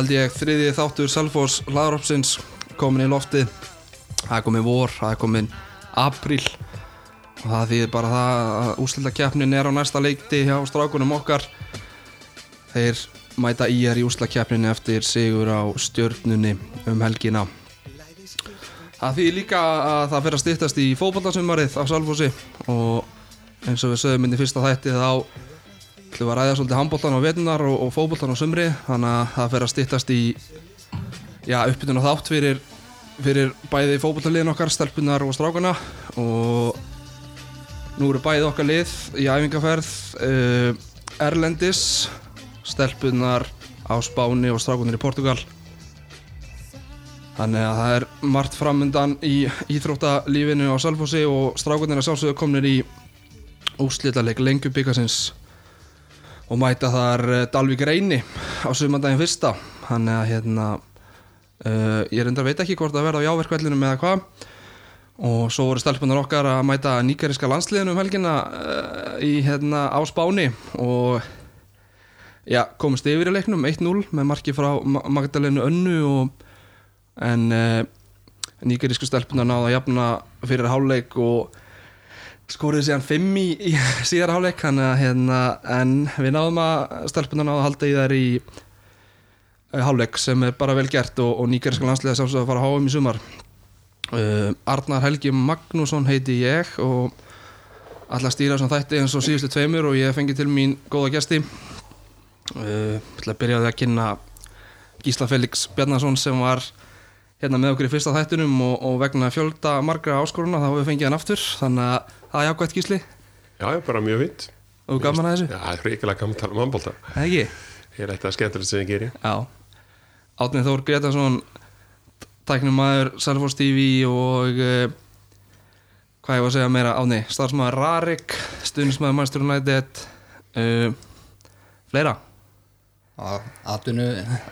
held ég þriði þáttur Selfors hlaðaröpsins komin í loftið. Það er komin vor, það er komin april og það þýðir bara það að úrslutakeppnin er á næsta leikti hjá strákunum okkar. Þeir mæta í er í úrslutakeppnin eftir sigur á stjörnunni um helgina. Það þýðir líka að það fyrir að stýttast í fókbaltarsumarið á Salfossi og eins og við sögum inn í fyrsta þætti þá ætlum við að ræða svolítið handbóltan á vetunar og, og fókbóltan á sumri þannig að það fyrir að stýttast í uppbytun og þátt fyrir, fyrir bæði fókbóltarliðin okkar, stelpunar og strákana. Og nú eru bæði okkar lið í æfingaferð uh, Erlendis stelpunar á Spáni og strákunar í Portugal. Þannig að það er margt framöndan í íþróttalífinu á Salfossi og strákunar er sjálfsögðu komnir í úslítaleg lengjubíkasins og mæta þar eh, Dalvík Reyni á sumandaginn fyrsta. Þannig að hérna uh, ég reyndar veit ekki hvort það verða á jáverkvellinum eða hvað. Og svo voru stelpunar okkar að mæta nýgeriska landsliðinu um helgina uh, í hérna á Spáni. Og já, komist yfir í leiknum 1-0 með marki frá Ma- Magdalenu Önnu og en uh, nýgerisku stelpunar náða að jafna fyrir háleik og skoruði síðan 5 í, í síðar háleik hérna en við náðum að stelpunar náða að halda í þær í háleik sem er bara vel gert og, og nýgeriska landsliða sjálfsög að fara að háum í sumar. Uh, Arnar Helgi Magnússon heiti ég og allar stýra sem þætti eins og síðustu tveimur og ég fengi til mín góða gesti. Uh, ætla að byrja að kynna Gísla Felix Bjarnason sem var hérna með okkur í fyrsta þættunum og, og vegna fjölda margra áskoruna þá hefur við fengið hann aftur þannig að það er jákvæmt Gísli. Já, já, bara mjög fint og gaman að þessu, Já, það er ríkilega gaman að tala um handbólta eða ekki? Ég er eitthvað skemmtilegt sem ég geri. Já. Átnið Þór Gretarsson tæknumæður Salfors TV og uh, hvað ég var að segja meira Átni, starfsmæður Rarik stuðnismæður Manchester United uh, fleira? Atvinnu,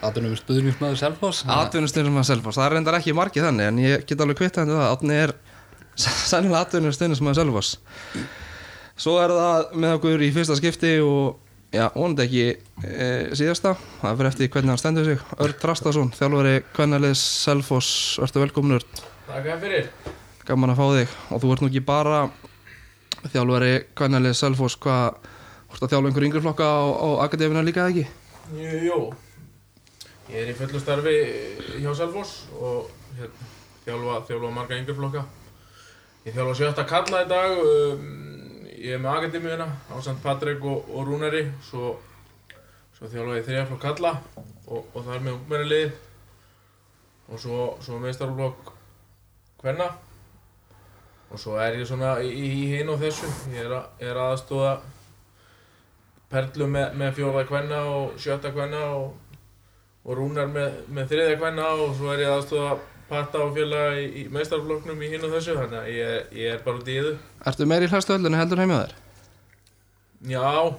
atvinnu við stuðnismæður Selfoss. Atvinnustuðnismæður Salfors, það er reyndar ekki margið þannig en ég get alveg kvitt henni það. Átni er sennilega atvinnustuðnismæður Salfors Svo er það með okkur í fyrsta skipti og já, vonandi ekki e, síðasta, það fyrir eftir hvernig hann stendur sig. Örn Trastason, þjálfari kvennaliðs Selfoss, ertu velkomnur Takk fyrir. Gaman að fá þig. Og þú ert nú ekki bara þjálfari kvennaliðs Selfoss. Hvað, hvort að þjálfa einhver yngri flokka á, á akademina líka eða ekki? Jú, jú. Ég er í fullu starfi hjá Selfoss og hérna, þjálfa, þjálfa marga yngjurflokka Ég þjálfa sjötta kalla í dag um, Ég er með akademíuna á St. Patrik og, og Rúnari svo, svo þjálfa ég þriðaflokk kalla og, og það er með ungmennilið og svo, svo meistarflokk hvenna og svo er ég svona í, í hinn og þessu ég er, að, er aðstóða Perlu með, með fjóða kvenna og sjötta kvenna og, og Rúnar með, með þriðja kvenna og svo er ég aðstofa Patta og félaga í, í meistarflokknum í hinn og þessu þannig að ég, ég er bara út í yðu Ertu meir í hlæstu öllunni heldur heimja þér? Já,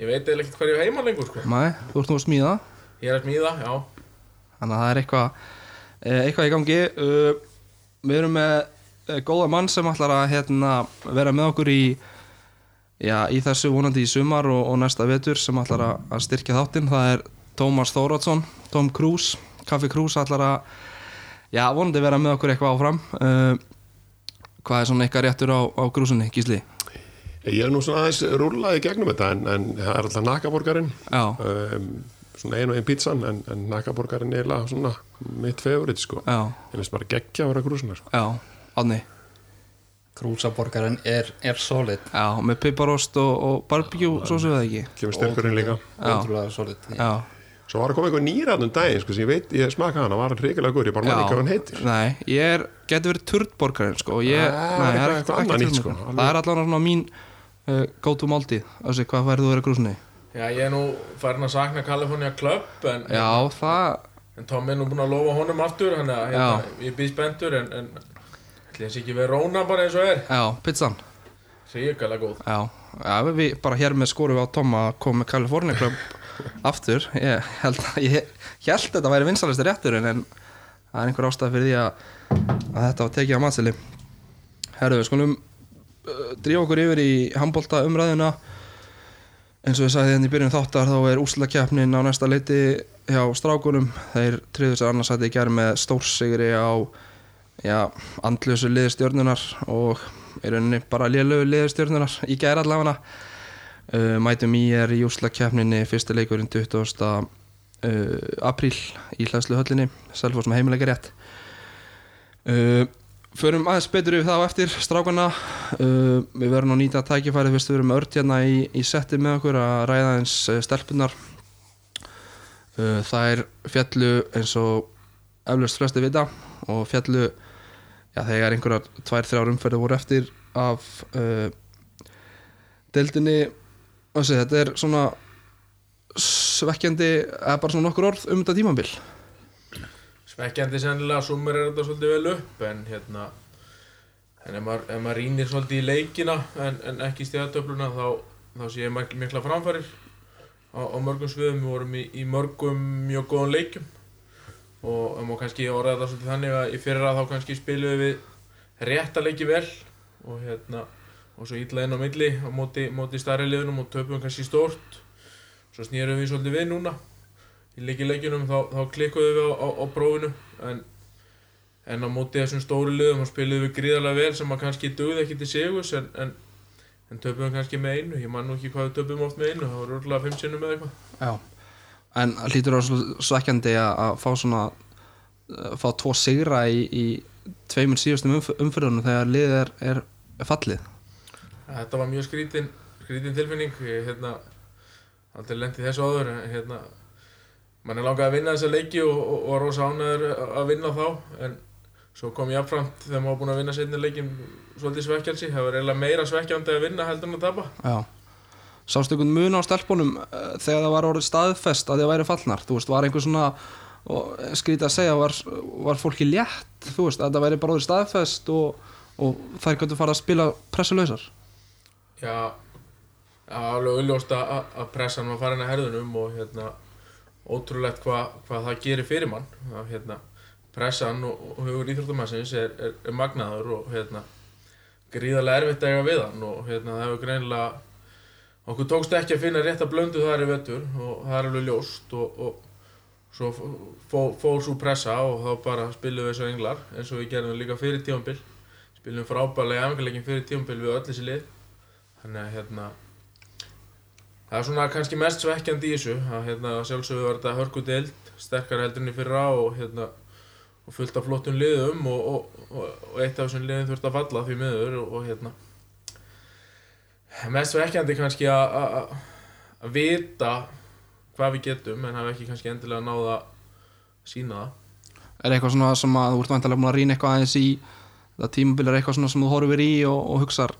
ég veit eða ekkert hvað ég heima lengur sko. Nei, þú ert nú að smíða. Ég er að smíða, já. Þannig að það er eitthvað eh, eitthvað í gangi. Uh, við erum með eh, góða mann sem ætlar að hérna, vera með okkur í já, í þessu vonandi í sumar og, og næsta vetur sem ætlar að, styrkja þáttinn. Það er Tómas Þóratsson Tom Cruise, Kaffi Cruise ætlar að já, vonandi vera með okkur eitthvað áfram. Uh, hvað er svona eitthvað réttur á, á grúsunni, Gísli? Ég er nú svona aðeins rúlaði gegnum þetta en, en það er alltaf nakaborgarinn um, svona ein og ein pizzan en, en nakaborgarinn er eiginlega svona mitt favorit sko. Já, Ég finnst bara geggja að vera grúsunar sko. já, ádni Krúsaborgarinn er, er solid. Já, með piparost og, og barbecue svo séu það ekki? Kemur styrkurinn líka. Ótrúlega solid. Já, Svo var að koma einhver nýræðnum daginn sko sem ég veit, ég smaka hana, var reyngilega góður, ég bara maður ekki hvað hann heitir. Nei, ég er, getur verið turtborgarinn sko og ég, Ah, nei, það er eitthvað annað nýtt, sko. Það er allan svona mín uh, go to máltíð. Þessi, hvað færðu þú að vera grúsni? Já, ég er nú farin að sakna California Club en, Já, það, en Tom er nú búinn að lofa honum aftur þannig að hérna, ég býð spendur en, en ætli þessi ekki verið róna bara eins og er. Já, pizzan. Ríkala góð. Já, já við, við bara hér með skorum við á Tom að koma með California Club aftur Ég held að, ég held að þetta væri vinsalistur rétturinn en það er einhver ástæð fyrir því að, að þetta var tekið á matseli. Herru, við skulum uh, drífa okkur yfir í handbólta umræðuna. Eins og við sagði hérna í byrjun þáttar þá er úslakjapnin á næsta leiti hjá strákunum. Þeir triður sér annars að þið gerum með stórsigri á já, andlösu liðstjörnunar og í rauninni bara liðlögu liðstjörnunar í gæra allavega uh, mætum í er í úslakefninni fyrsti leikurinn 20. Uh, apríl í hlæðslu höllinni Selfoss með heimilega rétt uh, förum aðeins betur yfir það á eftir strákana. Við verðum að nýta tækifæri fyrst. Við verum ört hérna í, í setti með okkur að ræða eins stelpunar það er fjallu eins og eflaust flesti vita og fjallu já, þegar einhverjar tvær, þrjár umferði voru eftir af deildinni þessi, þetta er svona svekkjandi eða bara svona nokkur orð um þetta tímabil? Svekkjandi sennilega, sumur er þetta svolítið vel upp en hérna en ef maður, ef maður rýnir svolítið í leikina en, en ekki stíðatöfluna þá, þá sé ég mikla, framfærir á, á mörgum sviðum, við vorum í, í mörgum mjög góðum leikjum og má kannski orða þetta svolítið þannig að í fyrra þá kannski spiluðum við rétt að leiki vel og hérna og svo illa inn á milli á móti, móti starri liðunum og töpum kannski stórt. Svo snýrum við svolítið við núna. Í leikileikjunum þá, þá klikkuðum við á, á, á prófinu. En, en á móti þessum stóru liðum þá spiliðum við gríðarlega vel sem að kannski dögði ekki til sigus en, en, en töpum kannski með einu. Ég man nú ekki hvað við töpum oft með einu það var örgulega fimm sinnum eða eitthvað. Já, en hlýtur á svekkjandi að, fá svona að fá tvo sigra í, í tveimur síðustum umf umfyrðunum þegar er, er, er fallið þetta var mjög skrítin, skrítin tilfinning ég hérna aldrei lendi þessu áður hérna mann er langað að vinna þessa leiki og, og, og rosa ánæður að vinna þá en svo kom ég afframt þegar maður búin að vinna setni leikin svolítið svekkjalsi. Það var eiginlega meira svekkjandi að vinna heldur en að tapa. Já. Sástu einhvern mun á stelpunum eh, þegar það var orðið staðfest að þið væri fallnar? Þú veist, var einhver svona skrítið að segja, var, var fólki létt? Þú veist, að það væri bara orðið staðfest og, og þær gætu fara að spila pressulöysar Já, já alveg auðljóst að, pressan var farin að herðunum og hérna ótrúlegt hvað hva það gerir fyrir mann. Að hérna pressan og, og hugur íþróttumassins er, er, er magnaður og hérna gríðarlega erfitt að eiga við hann og hérna það hefur greinilega okkur tókst ekki að finna rétt að blöndu þar í vettur og það er alveg ljóst og, og svo fór, fór svo pressa og þá bara spilum við þessu englar eins og við gerðum líka fyrir tífambil spilum frábælega efengarleikin fyrir tífambil við öll þessi lið þannig að hérna það er svona kannski mest svekkjandi í þessu að hérna sjálfsögðu var þetta hörku deild sterkar í fyrra og hérna og fullt af flottum liðum og, og, og, og eitt af þessum liðum þurft að falla því miður og hérna mest svekkjandi kannski að- vita hvað við getum en hafa ekki kannski endilega náða að sína það. Er eitthvað svona sem að þú ert vantilega búin að rýna eitthvað aðeins í það tímabil er eitthvað svona sem þú horfir í og, og hugsar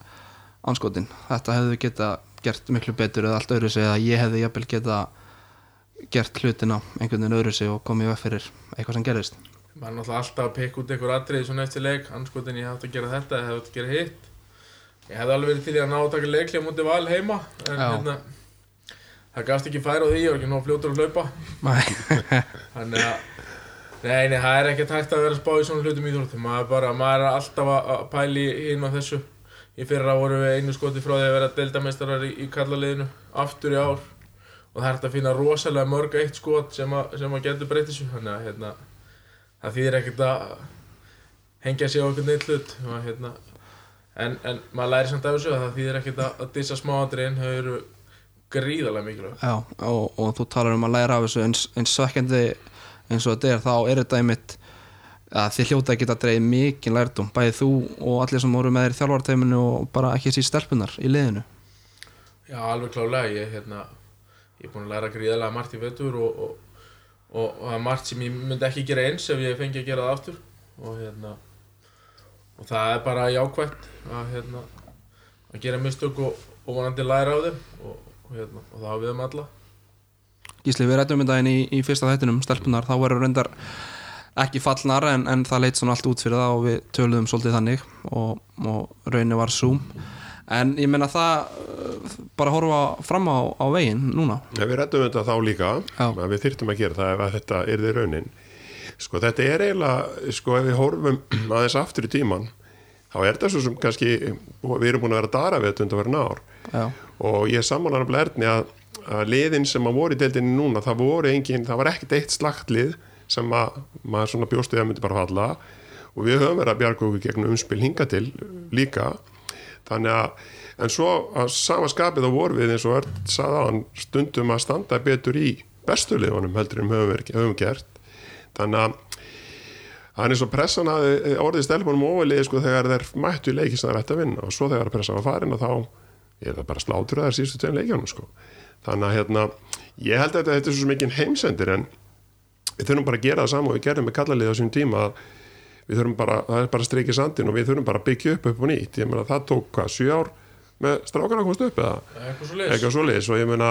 anskotin, þetta hefðu geta gert miklu betur eða allt öðru sig eða ég hefði jafnvel geta gert hlutina einhvern veginn öðru sig og komið upp fyrir eitthvað sem gerist maður er náttúrulega alltaf að peka út einhver atriði svona eftir leik, anskotin ég hefði að gera þetta, ég hefði að gera hitt. Ég hefði alveg verið til að ná að taka leiklega mútið val heima en hérna það gafst ekki færa á því, ég var ekki nóg fljótur að hlaupa. Þannig að nei, nei, það er ekki tægt að vera að spá í svona hlutum í Í fyrra vorum við einu skoti frá því að vera deildameistarar í, í kallaliðinu aftur í ár. Og það hægt að finna rosalega mörg eitt skot sem að, að getur breytið þessu. Þannig að hérna, það þýðir ekkert að hengja sig á einhvern neitt hlut. Og, hérna, en, en maður læri samt af þessu að það þýðir ekkert að, að dissa smáadriðin þau eru gríðarlega mikilvæg. Já, og, og þú talar um að læra af þessu. Eins, eins svekkjandi eins og þetta er, þá er þetta einmitt að þið hljóta að geta dreigð mikið lærdum, bæðið þú og allir sem voru með þér í þjálfarteiminu og bara ekki síst stelpunar í liðinu Já, alveg klálega, ég, hérna, ég er búinn að læra gríðarlega margt í vetur og, og, og, og það er margt sem ég myndi ekki gera eins ef ég fengi að gera það aftur og, hérna, og það er bara jákvæmt að, hérna, að gera mistök og, og vonandi læra á þeim og, og, hérna, og það á við um alla. Gísli, við rættum um daginn í, í fyrsta þættinum stelpunar, þá verður reyndar ekki fallnar en, en það leit svona allt út fyrir það og við töluðum svolítið þannig og, og raunin var Zoom en ég meina það uh, bara horfa fram á, á veginn núna. Ja, við rættum þetta þá líka við þyrftum að gera það ef þetta er þið raunin. Sko þetta er eiginlega sko ef við horfum aðeins aftur í tíman þá er þetta svo sem kannski við erum búin að vera að dara við þetta undan verið ár. Já, og ég er sammálan að blærni að, að liðin sem að voru í deildinni núna það voru engin, það var ekkert eitt slagt lið sem að maður svona bjóstu að myndi bara falla. Og við höfum verið að bjarga okkur gegn umspil hinga til líka. Þannig að en svo að sama skapið þá voru við eins og Örd sagði hann stundum að standa betur í bestu liðunum heldur en höfum, höfum gert. Þannig að það er eins og pressan að orðið stelpunum óvalið sko þegar þeir mættu í leiki sem þeir ætti að vinna. Og svo þegar pressan var farin og þá er það bara slátur að þeir síðustu tveim leikjanum sko. Þannig að hérna ég held að þetta er svo mikið heimsendir en við þurfum bara að gera það saman og við gerðum með kallalið á sín tíma að við þurfum bara, það er bara að streikja sandin og við þurfum bara að byggja upp upp og nýtt. Ég meina það tók hvað, sjö ár með strákana að komast upp eða? Eitthvað svo leiðis og ég meina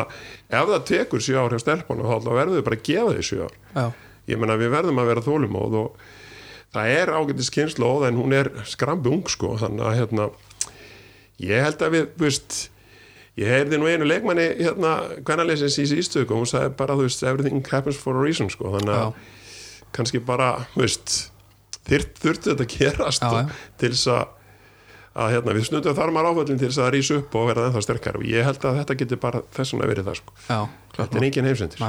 ef það tekur sjö ár hjá stelpunum þá verðum við bara að gefa því sjö ár. Já, ég meina við verðum að vera þólumóð og það er ágættis kynnslóð en hún er skrambi ung sko þannig að hérna ég held að við, veist ég heyrði nú einu leikmanni hérna hvernalegsins í sístöku og hún sagði bara þú veist everything happens for a reason sko þannig að kannski bara, veist þyrt, þurfti þetta gerast Já, já. til þess að að hérna, við snundum þar maður áföllin til þess að rýsa upp og verða ennþá sterkar og ég held að þetta getur bara þess vegna verið það sko. já, þetta er engin heimsendir.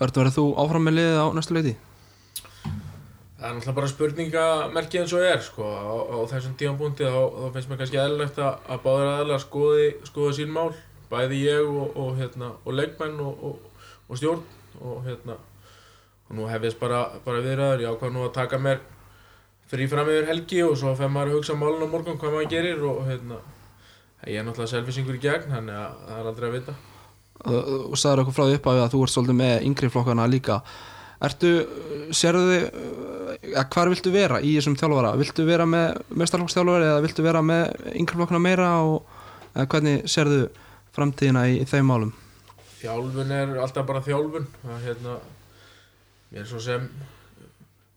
Örd, verður þú áfram með liðið á næstu leiti? Það er náttúrulega bara spurningamerki eins og er sko. á, á þessum tímanbúndi þá, þá finnst mér kannski eðlilegt að, að báður aðalega skoði, skoði sín mál bæði ég og, og, hérna, og leikmenn og, og, og stjórn og, hérna, og nú hefðist bara, bara viðræður, ég ákvað nú að taka mér frí fram yfir helgi og svo fer maður að hugsa málun á morgun hvað maður gerir og hérna, ég er náttúrulega selfisingur í gegn þannig að það er aldrei að vita. Og sagður okkur frá því upp að þú ert svolítið með yngri flokkana líka. Ertu, sérðu þið hvar viltu vera í þessum þjálfara? Viltu vera með mestarflokksþjálfari eða viltu vera með yngri flokkana meira og hvernig sérðu framtíðina í, í þeim málum? Þjálfun er alltaf bara þjálfun það, hérna, er svo sem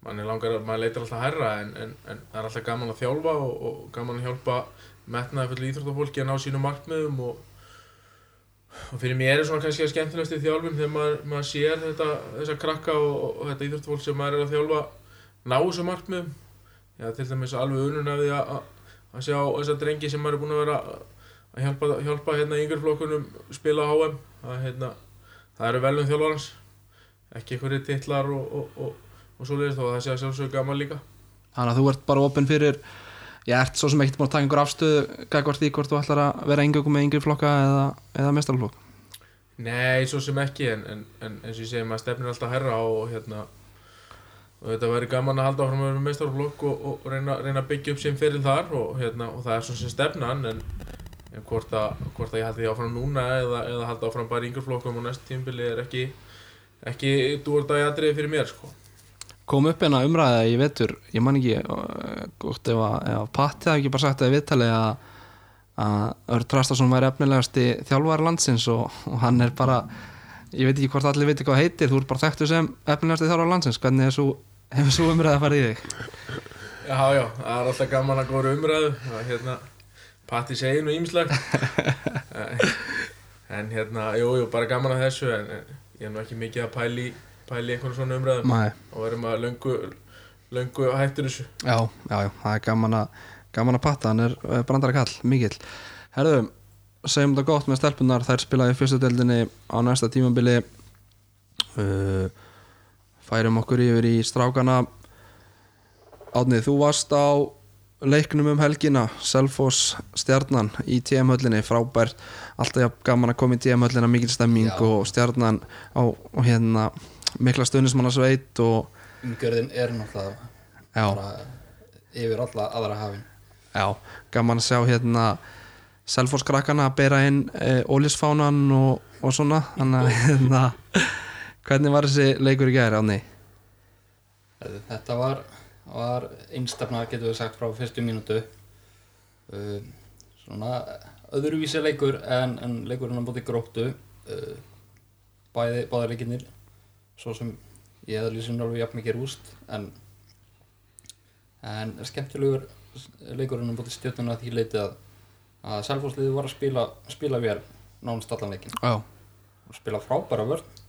mann er langar að maður leitar alltaf hærra en, en, en það er alltaf gaman að þjálfa og, og gaman að hjálpa metnaði fyrir íþróttafólki að ná sínum markmiðum og, og fyrir mér er svona kannski að skemmtilegast í þjálfun þegar maður, maður sér þetta, þessa krakka og, og þetta íþróttafólk sem maður er að þjálfa ná þessum markmiðum. Já, til dæmis alveg unun af því að, að, sjá þessa drengi sem maður er búin að vera að hjálpa, hjálpa hérna yngjörflokkunum spila á HM að, hérna, það eru velum þjálfarans. Ekki einhverju titlar og, og, og, og svo leiðist að það sé að sjálfsög gaman líka. Þannig að þú ert bara opinn fyrir ég ert svo sem ekkert búin að taka einhver afstöðu gækvart því hvort þú ætlar að vera engöku með yngri flokka eða, eða mestarflokk Nei, svo sem ekki en, en, en eins og ég segi, maður stefnir alltaf herra og hérna og þetta væri gaman að halda áfram að með meistarflokk og, og reyna, reyna að byggja upp sem fyrir þar og, hérna, og það er svo sem stefnan en, en hvort, að, hvort að ég haldi því áfram núna eða, eða haldi áfram bara í yngjörflokkum og næst tímbili er ekki ekki dúardagi atriði fyrir mér sko. kom upp eina umræða í vetur ég man ekki uh, gott ef að, að Patti hafi ekki bara sagt það í viðtali að að Örd Trastason væri efnilegasti þjálfari landsins og, og hann er bara ég veit ekki hvort allir veit hvað heitir þú ert bara þekktu sem efnilegasti þjálfari landsins hvernig er svo, hefur svo umræða farið í þig? Já, já, það er alltaf gaman að góra umræðu að hérna, Patti segir nú ímislegt en hérna, jú, jú, bara gaman að þessu en, ég er nú ekki mikið að pæli pæli einhvern svona umræðum Nei, og verðum að löngu löngu hættur þessu. Já, já, já, það er gaman að gaman að Patta, hann er uh, brandara kall mikill, herðu segjum þetta gott með stelpunar, þær spilaði í fyrstu deildinni á næsta tímabili. Uh, færum okkur yfir í strákana. Átnið, þú varst á leiknum um helgina Selfoss stjarnan í TM-höllinni frábært, alltaf gaman að koma í TM-höllina, mikil stemming Já. og stjarnan á og hérna mikla stuðnismannasveit og umgjörðin er náttúrulega bara yfir alla aðra hafin. Já, gaman að sjá hérna Selfoss krakkana að bera inn e, ólisfánan og, og svona þannig að hérna hvernig var þessi leikur í gæri ánni? þetta var, var einstafna getur við sagt frá fyrstu mínútu. Uh, svona öðruvísi leikur en, en leikurinn á bóti gróttu. Uh, bæði, báðar leikinnir svo sem ég hefði lýsum alveg jafn mikið rúst en en skemmtilegur leikurinn á bóti stjórnuna því leiti að að Selfossliði var að spila, spila vel nánast allan leikin Já, og spila frábæra vörn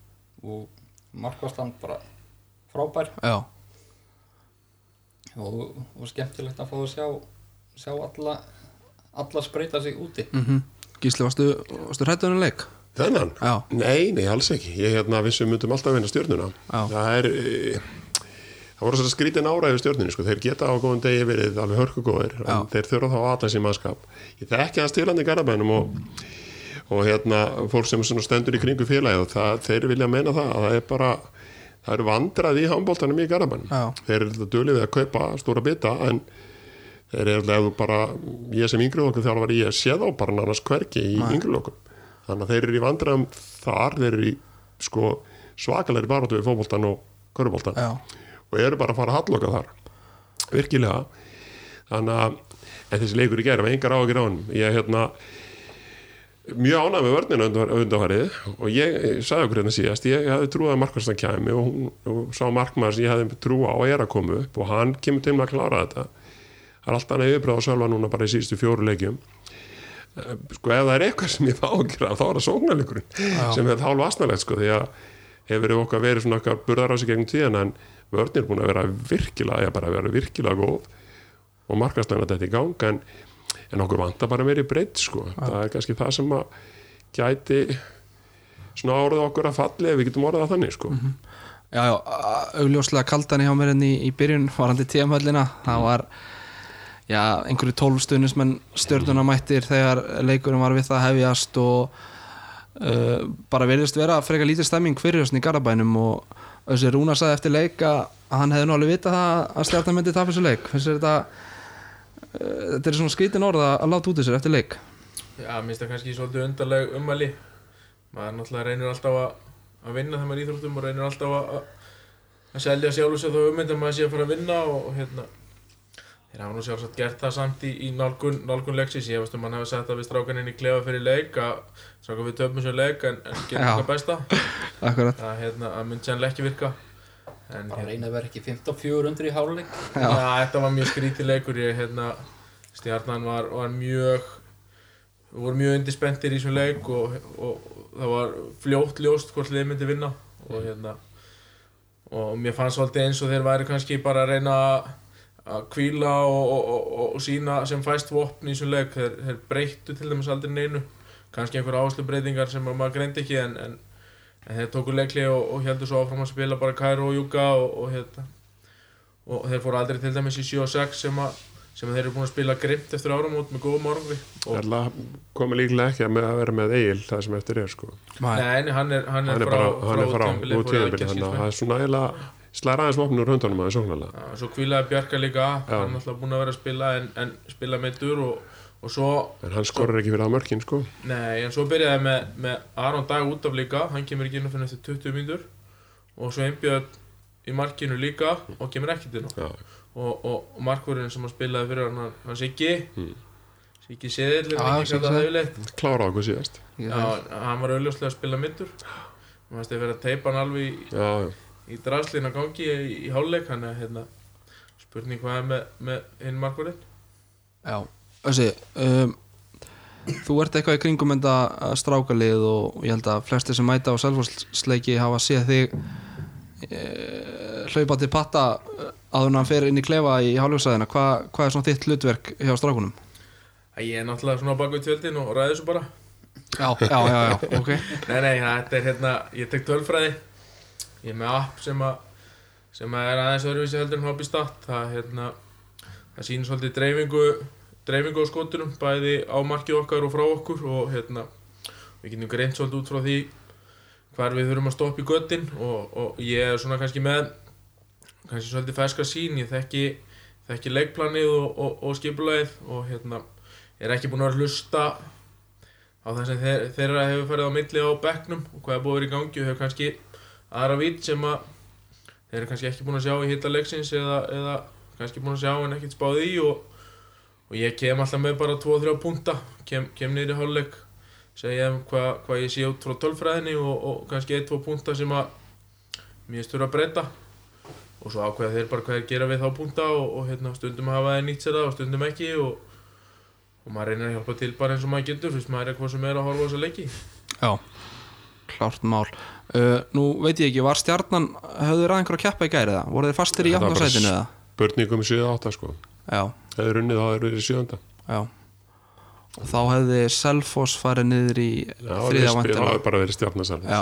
og markvastand bara frábær já, og, og skemmtilegt að fá að sjá sjá alla alla spreita sig úti mhm Gísli, varstu, varstu hrættuðinu leik? Þennan? Já. Nei, nei, alls ekki. Ég hérna vissum myndum alltaf að vinna stjórnuna. Já. Það er, e, það voru svona skrítin áræði stjórnunni, sko. Þeir geta á góðum degi verið alveg hörkugóðir, þeir þurfa þá alla sem mannskap. Ég þekki hans tilandi í Garabænum og, og hérna fólk sem stendur í kringu félagi og það, þeir vilja meina það að það er bara, það eru vandrað í handbóltanum í Garabænum. Já. Þeir eru þetta dölið að kaupa stóra bita, en þeir eru alltaf, bara, ég sem yngri okkur þjálfar, ég sé þá bara nánast hvergi í yngri okkur. Þannig að þeir eru í vandræðum þar, þeir eru í sko, svakalegri baróttu við fótboltan og köruboltan Já. og eru bara að fara að halloka þar virkilega þannig að þessi leikur í gerð, engar áhugir á hann ég hérna mjög ánægð með vörnina undan- undanfarið og ég, ég sagði okkur hérna síðast ég hafði trúið að markværstan kæmi og, hún, og sá markmaður sem ég hafði trú á er að koma upp og hann kemur til með að klára þetta. Það er alltaf annað yfirbráð að sjálfa núna bara í síðustu fjóru leikjum. Eh, sko ef það er eitthvað sem ég fá að gera þá er það sóknarleikurinn sem er hálf asnalegt sko því að hefur okkar verið svona okkar burðar á sig gegnum tíðan en vörn er búin að vera virkilega, já að en, okkur vantar bara meiri breytt sko, það er kannski það sem að gæti svona árið okkur að falli ef við getum orðað það þannig sko. Já, já, a- augljóslega kaldan í hjá mér enn í, í byrjun varandi tíamhöllina það var já, einhverju tólfstunismenn stjörnuna mættir þegar leikurinn var við það að hefjast og uh, bara verðist vera frekar lítið stemming fyrir þessum í Garabænum og þessi Rúna sagði eftir leik að að hann hefði nú alveg vitað það að stjarnan myndi tapa þessu leik. Finnst þetta þetta er svona skrítin orð að að láta út þessu eftir leik. Já, minnst það kannski svolítið undarleg ummæli. Maður náttúrulega reynir alltaf að, að vinna þegar maður er íþróttum og reynir alltaf að, að, að selja sjálfur sér þá ummynd að maður sé að fara að vinna og, og hérna þeir hafa nú sjálfsagt gert það samt í, í nálgun, nálgun leiksins, ég veist um hann hafi sett það við strákan inn í klefa fyrir leik að strákan við töfum sér leik en, en gerum það besta. Að hérna, að myndi sannlega ekki virka en Bara hérna, reyna að vera ekki 15-4 undir í háluleik Já. þetta var mjög ég, hérna, stjarnan var, var mjög við vorum mjög undispendir í þessum leik og, og, það var fljótt ljóst hvort liðið myndi vinna. Og hérna og mér fannst svolítið eins og þeir væri kannski bara að reyna að kvíla og, og, og, og sína sem fæst vopn í þessum leik. Þeir, þeir breyttu til dæmis aldrei neinu. Kannski einhver áherslu breytingar sem að maður greindi ekki en, en, en þeir tóku leikli og, og heldur svo áfram að spila bara Kairo og Júka og, og hérna. Og þeir fóru aldrei til dæmis í 7 og 6 sem, að, sem að þeir eru búin að spila grimt eftir áramót með góðum og Það komið líklega ekki að, með að vera með Egil það sem eftir er sko. Nei. Nei, hann er, hann er hann er frá, frá tímabili, út tíðanbili þannig að það er svona eiginlega slæra aðeins vopnur höndunum aðeins sóknarlega Já, Svo kvílaði Bjarka líka, Já. hann er alltaf búin að vera að spila en, en spila meittur og, og svo, en hann skorur ekki fyrir að mörkin sko. Nei, en svo byrjaði með, með Aron Dag út af líka, hann kemur ekki inn fyrir eftir 20 mínútur. Og svo einbjöð í markinu líka og kemur ekkert inn á. Já. og, og, og markvörðin sem hann spilaði fyrir hann, hann Siggi. Mm. Siggi Seðil, klára okkur síðast. Já, hann var auðljóslega að spila middur hann varst að vera að teipa hann alveg í, já, já. í drafslina gangi í, í hálfleik. Hann er hérna spurning hvað er með, með hinn markvörðin Já, þessi um, Þú ert eitthvað í kringum enda strákalið og ég held að flestir sem mæta á selfhúsleiki hafa séð þig e, hlaupa til patta að hann fer inn í klefa í hálfjóðsæðina Hva, hvað er svona þitt hlutverk hjá strákunum? ég er náttúrulega svona bak við tjöldin og ræði þessu bara. Já, já, já, já, ok. Nei nei, þetta er hérna, ég tek tölfræði. Ég er með app sem að sem að er aðeins öðruvísi heldur en hobby stat það hérna það sýnir svolítið dreifingu dreifingu á skotunum, bæði á markið okkar og frá okkur og hérna við getum greint svolítið út frá því hvar við þurfum að stoppa í göttin og, og ég er svona kannski með kannski svolítið ferska sín, ég þekki þekki leikplanið og, og, og skipulagið og hérna ég er ekki búinn að að hlusta á það sem þeir, þeirra hefur farið á milli á bekknum og hvað er búið að vera í gangi og hefur kannski aðra vít sem að þeir eru kannski ekki búin að sjá í hitta leiksins eða, eða kannski búin að sjá en ekkert spáð í og, og ég kem alltaf með bara 2-3 punta kem, kem niður í hálfleik segja þeim hvað, hvað ég sé út frá tölfræðinni og, og kannski 1-2 punta sem að mér styrir að breyta. Og svo ákveða þeir bara hvað þeir gera við þá punta og, og hérna, stundum hafa þeir nýtt sér það og stundum ekki og, og maður reynir að hjálpa til bara eins og maður getur fyrst maður er eitthvað sem er að horfa á þessa leiki. Já, klárt mál. Uh, Nú veit ég ekki, var stjarnan höfðu ræð einhver að keppa í gæri það? Voru þeir fastir í áttasætinu eða? börningum 7-8 sko. Já, eða runnið þá eru þeir í 7. já. Þá hefði Selfoss farið niður í Já, þriðja það vantilega hafi bara verið stjarnasalf Já.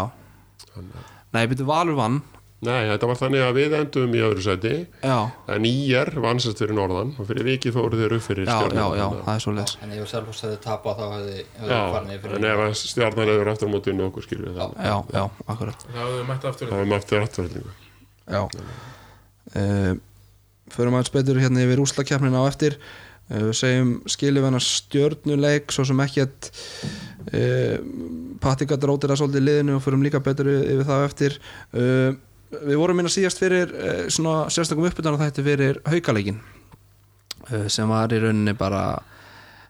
Nei, byrju Valur vann. Nei, þetta var þannig að við endum í öðru sæti. Já, en IR vansast fyrir norðan og fyrir vikið fóru þeir upp fyrir já, já, stjarnan. já, það er svo leis En ef Selfoss hefði tapað þá hefði, hefði Já, farið niður en ef stjarnan hefur aftur á móti nokkuð skilur það. Já, já, akkurat. Það hafðu mætt aftur. Það var með aftur afturhaldingu Já Förum aðeins betur hérna yfir úslakefnina á eftir. Uh, Við segjum skilum hennar stjörnuleik Svo sem ekki að uh, Patti gæti rótir að svolítið liðinu Og förum líka betur yfir það á eftir. Uh, Við vorum minna síðast fyrir uh, Svona sérstakum uppbytana þetta fyrir haukaleikin Sem var í rauninni bara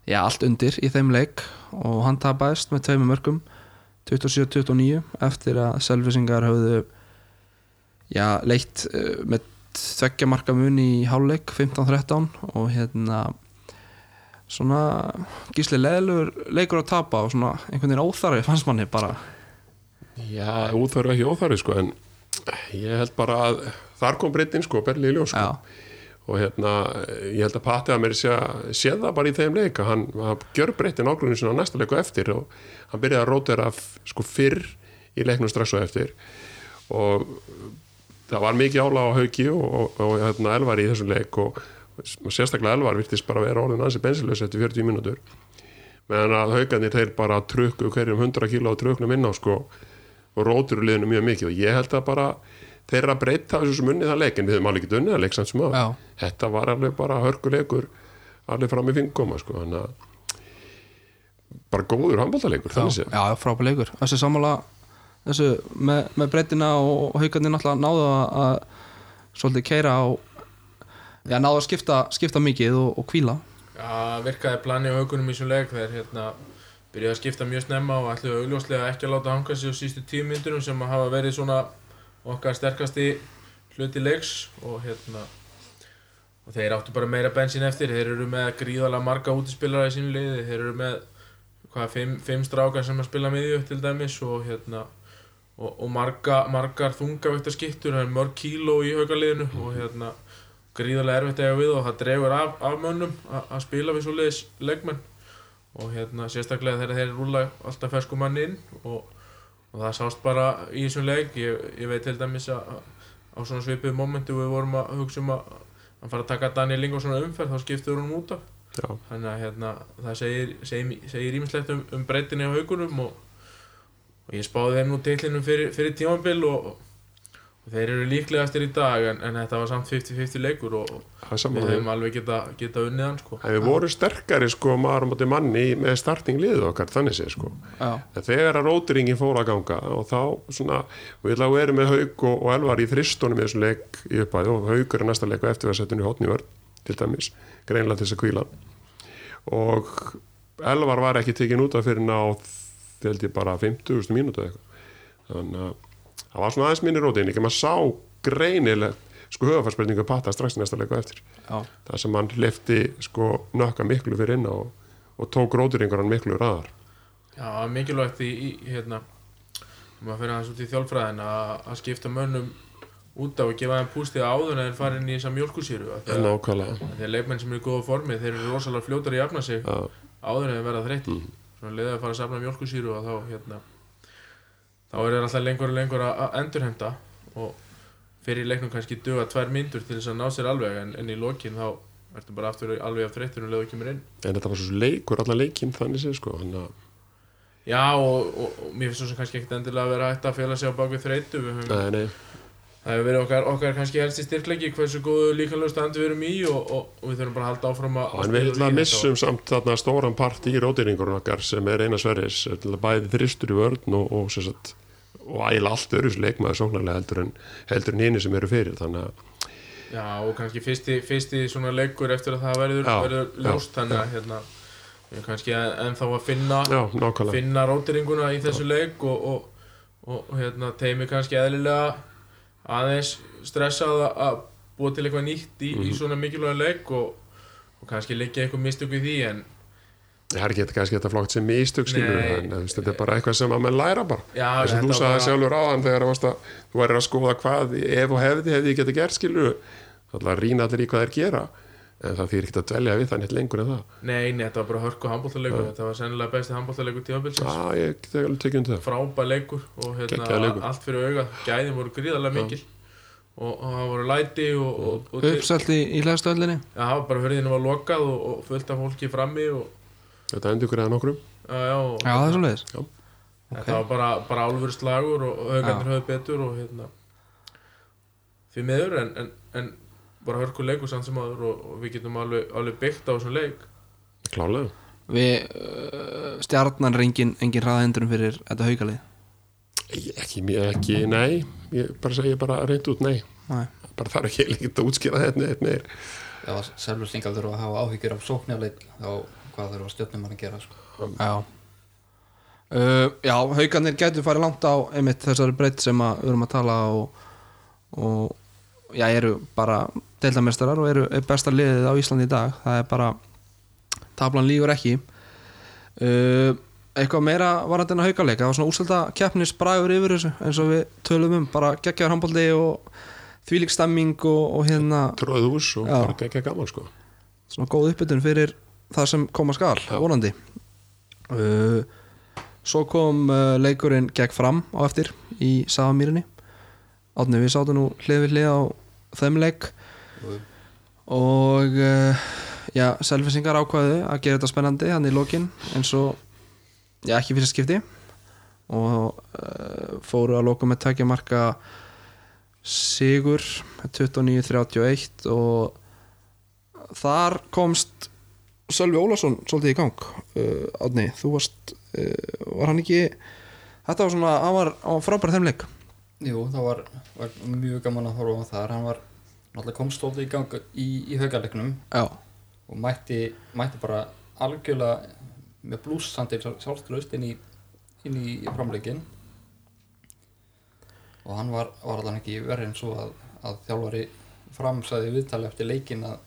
Já, allt undir í þeim leik Og hann tapaðist með tveimur mörgum 27-29 eftir að selvisingar höfðu já, leitt með tveggja marka mun í háluleik 15-13 og hérna svona gísli leðilegur leikur að tapa og svona einhvern veginn óþarfi fannst manni bara. Já, úþarfi ekki óþarfi sko en ég held bara að þar kom breytin sko, berli í ljós sko. já, og hérna, ég held að Patti að mér sé, sé það bara í þeim leik að hann, hann gjör breytin ágrunni sinna á næsta leiku eftir og hann byrjaði að rótera sko fyrr í leiknum strax og eftir. Og það var mikið ála á hauki og, og, og hérna, Elvar í þessum leik og, og sérstaklega Elvar virtist bara vera orðin ansi bensinlaus eftir 40 mínútur. Meðan að haugarnir þeir bara trukku hverjum 100 kíló á truknum inn á sko og rótur liðinu mjög mikið. Og ég held að bara þeir eru að breyta þessu sem unnið það leik en við höfum alveg ekki unnið það leik samt sem að þetta var alveg bara hörkuleikur alveg fram í fingoma sko bara góður handbóltaleikur já, þannig séð. Já, frábæð leikur. Þessi sammála þessu með, með breytina og haugarnir náttúrulega náðu að, svolítið keira á já, náðu að skipta, skipta mikið og, og kvíla Já, virkaði plani á haugunum í þessum leik þeir hérna byrjaði að skipta mjög snemma og ætluðu augljóslega ekki að láta hanga sig á sístu tíu myndurum sem hafa verið svona okkar sterkasti hluti leiks og hérna og þeir áttu bara meira bensin eftir. Þeir eru með gríðalega marga útispilara í sínu liði. Þeir eru með hvað, fimm, fimm strákar sem að spila miðju til dæmis og hérna og, og marga, margar þungavægtar skiptur það er mörg kíló í haugaliðinu og hérna gríðarlega erfitt að eiga við og það dregur af, af mönnum að spila við svoleiðis leikmenn. Og hérna sérstaklega þegar þeir rúla alltaf fersku manni inn og, og það sást bara í þessum leik. Ég, ég veit til dæmis að á svona svipuðu momentu við vorum að hugsa um að, að fara að taka Daniel Ingo svona umferð þá skiptur hún út af. Þannig að hérna, það segir ímislegt um, um breytinni á haugunum og, og ég spáði þeim nú titlinum fyrir, fyrir tímabil og, og þeir eru líklegastir í dag en, en þetta var samt 50-50 leikur og, og það við höfum alveg geta, geta unnið hann sko. En við vorum sterkari sko maður á móti manni með starting liðið okkar þannig séð sko. Já, en þegar að rótiringin fór að ganga og þá svona, að vera með Haug og, og Elvar í þristunum í þessum leik í uppæði og Haugur er næsta leik og eftir að setja henni hotni vörn til dæmis, greinlega til þess að kvíla. Og Elvar var ekki tekin út af fyrir ná þið held ég bara 50.000 mínútu eitthvað. Þannig að það var svona aðeins minni rótin. Ekki maður sá greinilegt sko höfafarsbreytingu patta strax í næsta leik og eftir. Já, það sem hann lefti sko nökka miklu fyrir inn á og, og tók rótiringur hann miklu ræðar Já, mikilvægt í, í hérna maður fyrir aðeins út í þjálfræðin að, að skipta mönnum út af og gefa þeim pústið áður en fara inn í þessa mjölkusýru að þeir leikmenn sem eru í góða formi þeir eru rosalega fljótar að jafna sig Já, áður en þeir verða þreytti Mhm. Leiðið að fara að safna mjölkusýru og þá hérna þá er þeir alltaf lengur og lengur að að endurhemta og fyrir leiknum kannski duga tvær myndur til þess að ná sér alveg en, en í lokin þá ertu bara aftur alveg af þreyttur og leiðu kemur inn. En þetta var svo leikur allan leikinn þannig séð sko hann að Já og, og, og mér finnst svo sem kannski ekkert endilega að vera hægt að fela sig á bakvið þreytu við höfum Það hefur verið okkar, okkar kannski helsti styrkleiki hversu góðu líkanlega standi við erum í og, og, og við þurfum bara að halda áfram að en við ætla að missum samt þarna stóran part í rótiringurinn okkar sem er eina sveris bæði þristur í vörn og, og, sagt, og æla allt öðru leikmaður sóknarlega heldur en, heldur en hini sem eru fyrir. Þannig Já og kannski fyrsti, fyrsti svona leikur eftir að það verður, Já, verður ljóst þannig að hérna, kannski en- ennþá að finna, já, finna rótiringuna í þessu leik og, og, og, og hérna, teimi kannski eðlilega aðeins stressað að- að búa til eitthvað nýtt í, Mhm. í svona mikilvæga leik og, og kannski liggja eitthvað mistök í því en það er ekki kannski þetta flokkt sem mistök skilur en þetta er bara eitthvað sem að menn læra bara. Já, þess að þú sagði sjálfur áðan þegar að, þú væri að skoða hvað ef og hefði hefði ég geta gert skilu alltaf rýna allir í hvað þeir gera en það þýr ekkert að dvelja við það neitt lengur en það. Nei, nei, þetta var bara hörku handbóltaleikur Þetta var sennilega besti handbóltaleikur tímabilsins. Já, ég get alveg tekið um það. Frábær leikur og hérna, leikur. allt fyrir auga Gæðin voru gríðarlega mikil og, og það voru læti og, og, og til, uppselt í, í hlæðstöðlinni Já, það var bara hörðinu var lokað og, og fullt af fólki frammi og, Þetta endur ykkur eða nokkrum. Já, já, og já það er svo leiðis þetta var bara, bara álfur slagur og augarnir höfðu betur og hérna því miður en, en, en bara hörku leikur samt sem aður og, og við getum alveg, alveg byggt á þessum leik. Klálega við uh, stjarnan er engin, hraðendurum fyrir þetta haukalið? Ekki, ekki, nei. Ég bara segja bara reynd út, nei. Nei. Bara þarf ekki líka að útskýra þetta neitt meir. Ef Selvur Stingal þurfa að hafa áhyggjur af sóknarleik þá hvað þurfa stjórnum að gera sko. já. Uh, já, haukarnir gætu farið langt á einmitt þessari breytt sem að við erum að tala og, og já, eru bara deildamestarar og eru er besta liðið á Íslandi í dag. Það er bara tablan lígur ekki. Uh, eitthvað meira varandi en að haukaleik? Það var svona úrselda keppnis bragur yfir þessu eins og við tölum um, bara geggjaður handbóldi og þvílík stemming og, og hérna Tróðið hús og Já. bara ekki gaman sko. Svona góð uppbytun fyrir það sem koma skal, vonandi. Uh, svo kom uh, leikurinn gegn fram á eftir í Safamýrinni átni við sátum nú hlið við hlið á þeim leik Og uh, já, selfisingar ákvaðu að gera þetta spennandi hann í lokin eins og já, ekki fyrir skipti. Og uh, fóru að loka með tækja marka Sigur 29-31 og þar komst Sölvi Ólafsson svolítið í gang uh, Átni, þú varst var hann ekki þetta var svona, hann var, var frábæra þeim leik Jú, það var, var mjög gaman að horfa á þar hann var náttúrulega komst stóðið í gang í, í haugaleiknum já, og mætti, mætti bara algjörlega með blúsandi sjálfströst inn í, í framleikin og hann var, var allan ekki verið en svo að, að þjálfari framsæði viðtali eftir leikin að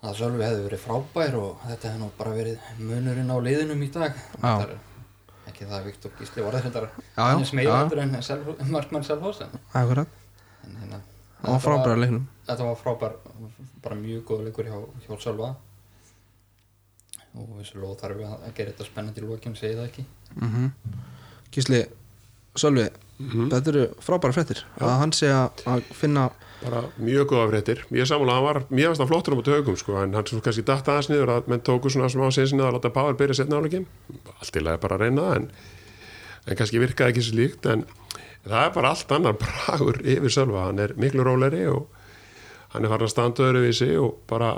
að Sölvi hefði verið frábær og þetta hefði nú bara verið munurinn á liðinum í dag. Já. Það er ekki það að Viktor Gísli var já, hann er smegjandur en markmann hérna hann var frábæra leiknum. þetta var frábær bara mjög góð leikur hjá, hjá Sölva. Og þessu lóð þarf við að gera þetta spennandi lókinn segi það ekki? Mm Gísli, Sölvi þetta eru frábæra fréttir. Að hann sé að finna bara mjög góða fréttir. Ég sammála, hann var mjög hann flottur á móti haugum sko, en hann svo kannski datt aðeins niður að menn tóku svona smá sinni að láta Páður byrja setna áleikin allt í lagi bara að reyna en, en kannski virkaði ekki svo líkt en það er bara allt annar bragur yfir Sölva, hann er miklu róleri og hann er farin að standa öðruvísi og bara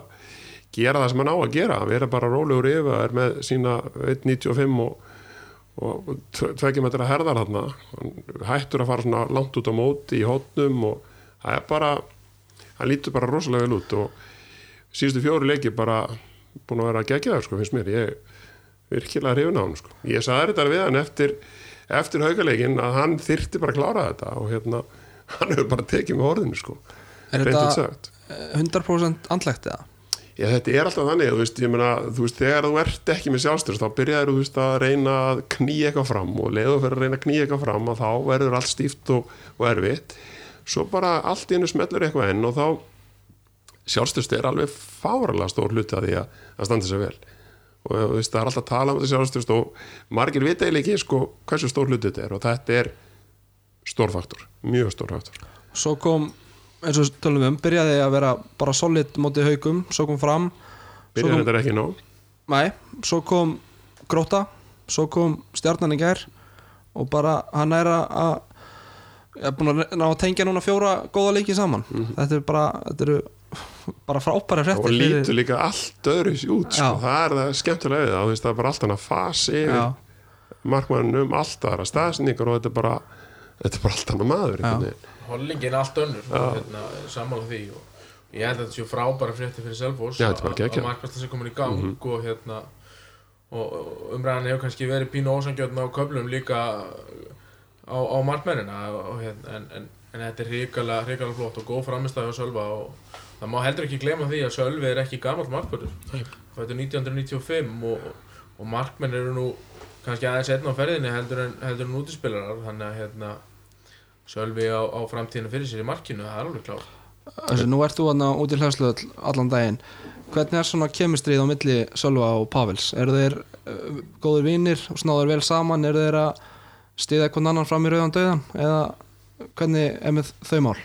gera það sem hann á að gera, vera bara rólegur yfir er með sína 1.95 og og tvekjum þetta að herðar þarna. Hann hættur að fara svona langt út á móti í hótnum og það er bara hann lítur bara rosalega vel út og síðustu fjóri leiki bara búin að vera að gegja það sko finnst mér ég virkilega hrifin á hann sko ég sagði þetta við hann eftir eftir haugaleikin að hann þyrti bara að klára þetta og hérna hann hefur bara tekið með orðinu sko er þetta sagt. eh, 100% andlegt eða? Já, þetta er alltaf þannig, þú veist, ég meina, þú veist, þegar þú ert ekki með sjálfstyrst, þá byrjaður þú veist að reyna að knýja eitthvað fram og leiðu fyrir að reyna að knýja eitthvað fram og þá verður allt stíft og, og erfitt. Svo bara allt einu smellur eitthvað enn og þá sjálfstyrst er alveg fáralega stór hluti að því að, standa sér vel. Og þú veist, það er alltaf að tala um þetta sjálfstyrst og margir vita eiginlega ekki, sko, hversu stór hluti þetta er og þetta er stór faktor, mjög stór faktor. svo kom, eins og tölum við um byrjaði að vera bara solid mótið haugum svo kom fram kom, þetta ekki nóg. nei, svo kom gróta, svo kom stjarnan í gær og bara hann er að ég er búin að ná að tengja núna fjóra góða leiki saman. Þetta er bara þetta eru bara frábæri Mhm. og fréttir fyrir- lítur líka allt öðru út sko. Það er það skemmtilega við það, það er bara allt hann að fasi markmannum allt aðra staðsningar og þetta er bara þetta er bara allt hann að maður. Hollingin er allt önnur og hérna, sammála því og ég held að þetta séu frábæra frétti fyrir er bara að markværsla sé komin í gang og hérna og og umræðan hefur kannski verið pínu ósangjötn á köflum líka á, á markmennina og hérna en, en, en þetta er hrikalega, hrikalega flott og góð framistæði á Sölva og það má heldur ekki glema því að Sölvi er ekki gamall markvörður. Þetta er 1995 og, og markmenn eru nú kannski aðeins einn á ferðinni heldur en, heldur en útispilarar þannig að hérna Sölvi á, á framtíðinu fyrir sér í markinu, það er alveg klár þessi, nú ert þú aðna út í hlæðsluðall allan daginn. Hvernig er svona kemistrið á milli Sölva og Pavels? Eru þeir uh, góður vinir og snáður vel saman? Eru þeir að stiða hvern annan fram í rauðan döðan eða hvernig er með þau mál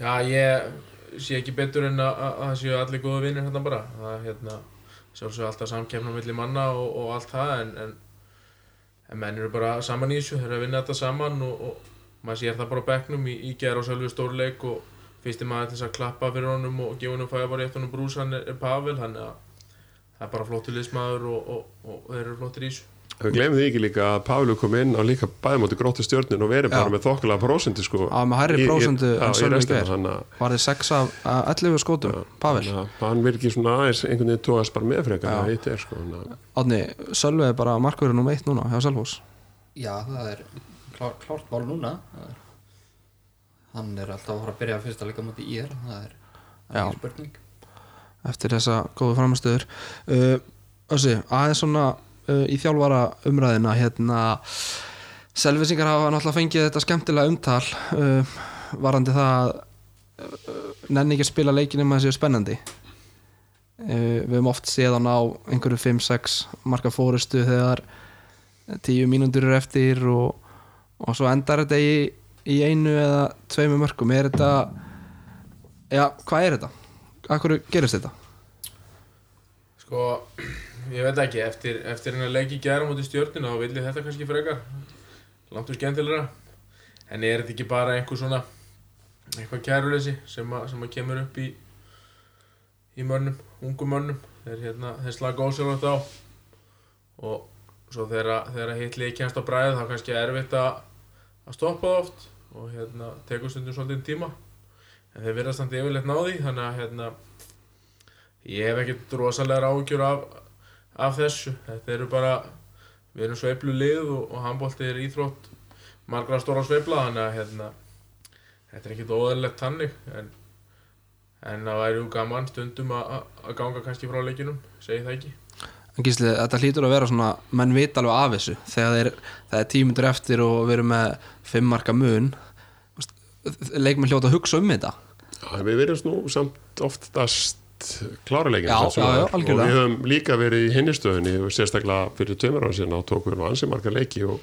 Já, ég sé ekki betur en að, að það séu allir góðu vinnir hérna bara. Það er hérna, sjálfsög alltaf samkefna milli manna og, og allt það, en, en, en menn eru bara saman í þessu, þeir eru að vinna þetta saman og, og maður sér það bara á bekknum í, í gera og sjálfu stórleik og fyrsti maður til þess að klappa fyrir honum og gefa honum fæða bara rétt honum brúsan er, er Pavel, þannig að það er bara flottur liðsmaður og, og þeir eru flottir í þessu. Við glemum því ekki líka að Pavlu kom inn á líka bæðmóti grótti stjörnin og verið bara með þokkulega prósentu sko. Já, með hærri já, en Sölvi Geir. að- var þið 6 af af 11 skótum Pavel, þannig að hann virkir svona aðeins einhvern veginn tóðast bara með frekar Já. það hitt er sko að- Átni, Sölvi er bara markverður nummer 1 núna hjá Selvós Já, það er klár, klárt mál núna. Það er, hann er alltaf að fara að byrja fyrsta leika múti í er það er, það er ekki spurning. Eftir þessa góðu framistöður uh, Össi, aðeins svona uh, í þjálfara umræðina hérna Selvisingar hafa náttúrulega fengið þetta skemmtilega umtal uh, varandi það að uh, nenni ekki að spila leikin að það séu spennandi uh, við höfum oft séðan á einhverju 5-6 marka fórustu þegar 10 mínútur eru eftir og, og svo endar þetta í, í einu eða tveimu mörgum er þetta já, hvað er þetta? Akkur gerist þetta? Sko, ég veit ekki, eftir, eftir hennar leiki gera mútið stjörnina þá vil ég þetta kannski frekar. Langt og skemmtilegra. En er þetta ekki bara einhver svona eitthvað kæruleysi sem, að- sem að kemur upp í í mönnum, ungum mönnum? Þeir, hérna, þeir slaga ósjálfvægt á. Og svo þegar, hitt leik kemst á bræði þá kannski er erfitt að, að stoppa það oft og hérna, tekur stundum svolítið tíma. En þeir verðast þannig yfirleitt náði þannig að hérna, Ég hef ekkert rosalega áhugjur af, af þessu. Þetta eru bara, við erum sveiflu lið og, og handbólti er íþrótt margra stóra sveifla, þannig að hérna, þetta er ekkert óðurlegt tannig, en, en það væri jú gaman stundum að- ganga kannski frá leikinum, segi það ekki. En Gísli, þetta hlýtur að vera svona menn vita alveg af þessu þegar þeir, það er tímundur eftir og við erum með fimm marka mun leikmenn hljóta að hugsa um þetta Já, við verðum nú samt oftast já, já, og við höfum líka verið í hinnistöðunni og sérstaklega fyrir tveimur ára sinna og tókum við nú ansi marga leiki og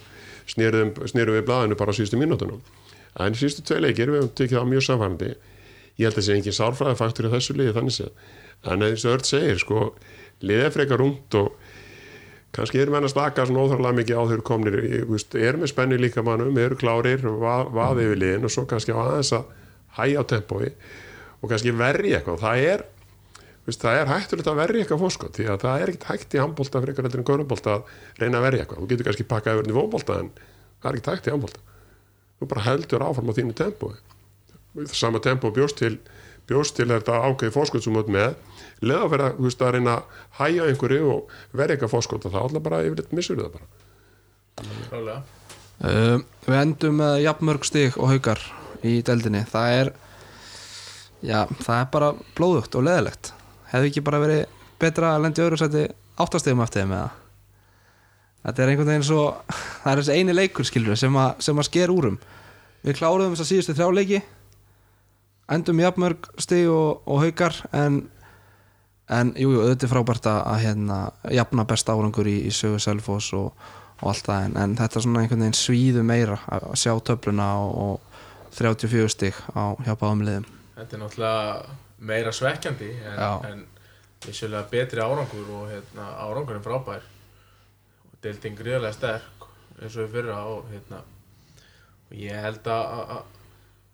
snerum við blaðinu bara á síðustu mínútunum. En síðustu tvei leikir við höfum tekið það mjög samfærandi. Ég held að sé engin sárfræði faktur í þessu liði þannig séð. En eins og öll segir sko, liðið er frekar rúmt og kannski erum við að slaka svona óþarlega mikið á þeir komnir í- erum við spenni líka mannum, eru klárir va- vaði yfir liðin og svo kannski á aðeins að hæja á tempói og kannski verja eitthvað. Það er, veist, það er hættulegt að verja eitthvað fórskot því að það er ekkert hægt í handbólta fyrir en görnbólta að reyna að verja eitthvað. Þú getur kannski pakkað yfir nýfóbólta en það er ekkert hægt í handbólta þú bara heldur áfram á þínu tempói sama tempó bjóst til bjóst til þetta ákveði fórskot sem ert með. Leða að vera, þú veist, að reyna að hæja einhverju og verja eitthvað fórskot það alltaf bara yfirleitt missur það bara. Uh, Við endum með jafnmörg stig og haukar í deldinni það er já, það er bara blóðugt og leðilegt hefði ekki bara verið betra að lendi öðru sæti áttastegum eftir þeim eða? Þetta er einhvern veginn svo það er þessi eini leikur skilur sem, að- sem að sker úrum við kláruðum þess að síðustu þrjá leiki endum jafnmörg stig og, og haukar en en jú, jú, auðvitað frábært að, hérna, jafna besta árangur í, í sögu Selfoss og, og allt það en, en þetta er svona einhvern veginn svíðu meira að sjá töfluna og, og 34 stig á hjá báðum liðum. Þetta er náttúrulega meira svekkjandi en, en vissulega betri árangur og hérna, árangurinn frábær. Og deildin gríðarlega sterk eins og við fyrra og, hérna, og ég held að, að,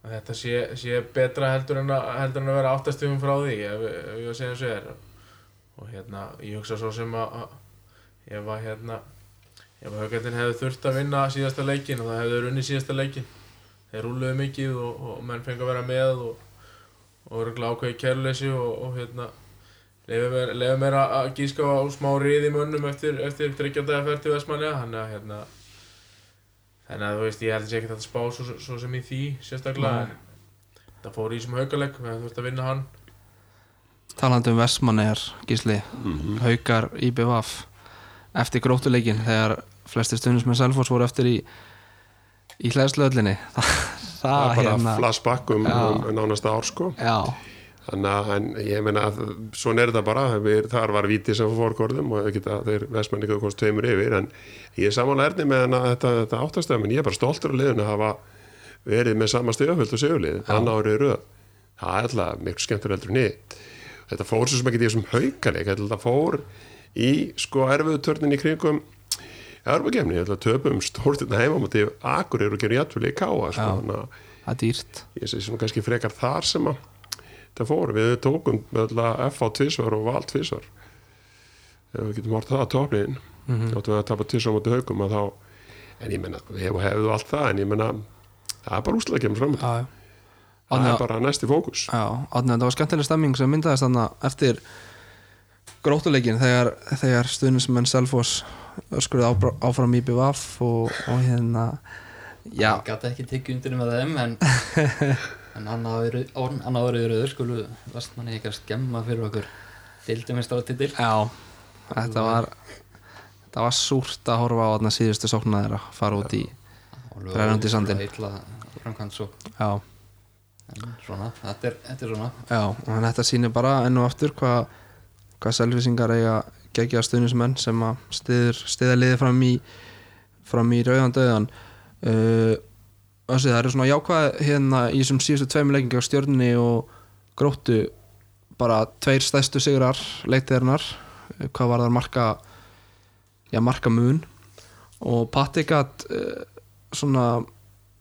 að þetta sé, sé betra heldur en að, heldur en að vera áttastöfum frá því ef, ef ég að segja eins og er. Og hérna, ég hugsa svo sem að, ef að hérna ef að haugandinn hefði þurft að vinna síðasta leikin og það hefði runni síðasta leikin þeir rúluðu mikið og, og menn fengi að vera með og, og eru ákveði kærleysi og, og hérna leifir mér, að gíska á smá riði mönnum eftir, eftir þryggjandæða ferð til Vestmanniða þannig að hérna þannig að þú veist ég held að sé ekki að spá svo, svo sem í því sérstaklega Nei. en það fór í þessum haukaleg við hefum þurft að vinna hann. Talandi um Vestmannegar Gísli, haukar IBVF eftir gróttuleikin þegar flestir stundins með Selfoss voru eftir í í hlæðslöðlinni það er bara hérna flashback um, um nánasta ár sko. Já, Þannig að ég meina að svona er þetta bara, við, þar var víti sem fór korðum og geta, þeir vestmenni ekki komst tveimur yfir en ég er samanlega erni með þetta, þetta áttastöðum ég er bara stoltur á liðinu að hafa verið með sama stöðaföld og segulið, annar árið röð. Það er alltaf miklu skemmtur heldur nýtt þetta fór svo sem ekki í þessum haukaleik þetta fór í sko erfiðu törnin í kringum Erbjörgefni, ég ætla að töpum stórtirna heima á móti Akureyri og gera jættfjöli í káa sko, að það er dýrt. ég sé svona kannski frekar þar sem að það fór, við tókum F á tvísvar og val tvísvar við getum hort það að topniðin mm -hmm. áttum við að tapa tvísvar móti haugum að þá, en ég menna við hefum hefðu allt það, en ég menna það er bara úslega kemur fram. Það Árni, er bara næsti fókus. Já, Árni, þetta var skemmtileg stemming sem myndaðist eftir grótuleikin þegar, þegar stuðnismenn Selfoss öskuruð ábra- áfram í BVF og, og hérna já, Ég gæti ekki tekið undir með þeim en, en annar árið rauður skulu vestmanni ekki að skemma fyrir okkur deildumistara titil já þetta var þetta var súrt að horfa á þarna síðustu sókna þeirra fara út í framkvæmt svo. Já, svona, þetta er, þetta er svona. Já, og þetta sýnir bara enn og aftur hvað hvað selvisingar eiga gegja stuðnismenn sem að stiða liði fram í fram í rauðan döðan uh, Össi, það eru svona jákvæð hérna í þessum síðustu tveim leikingi á stjörnni og gróttu bara tveir stæstu sigrar leiktiðarnar hvað var það marka já, marka mun. Og Patti gat uh, svona,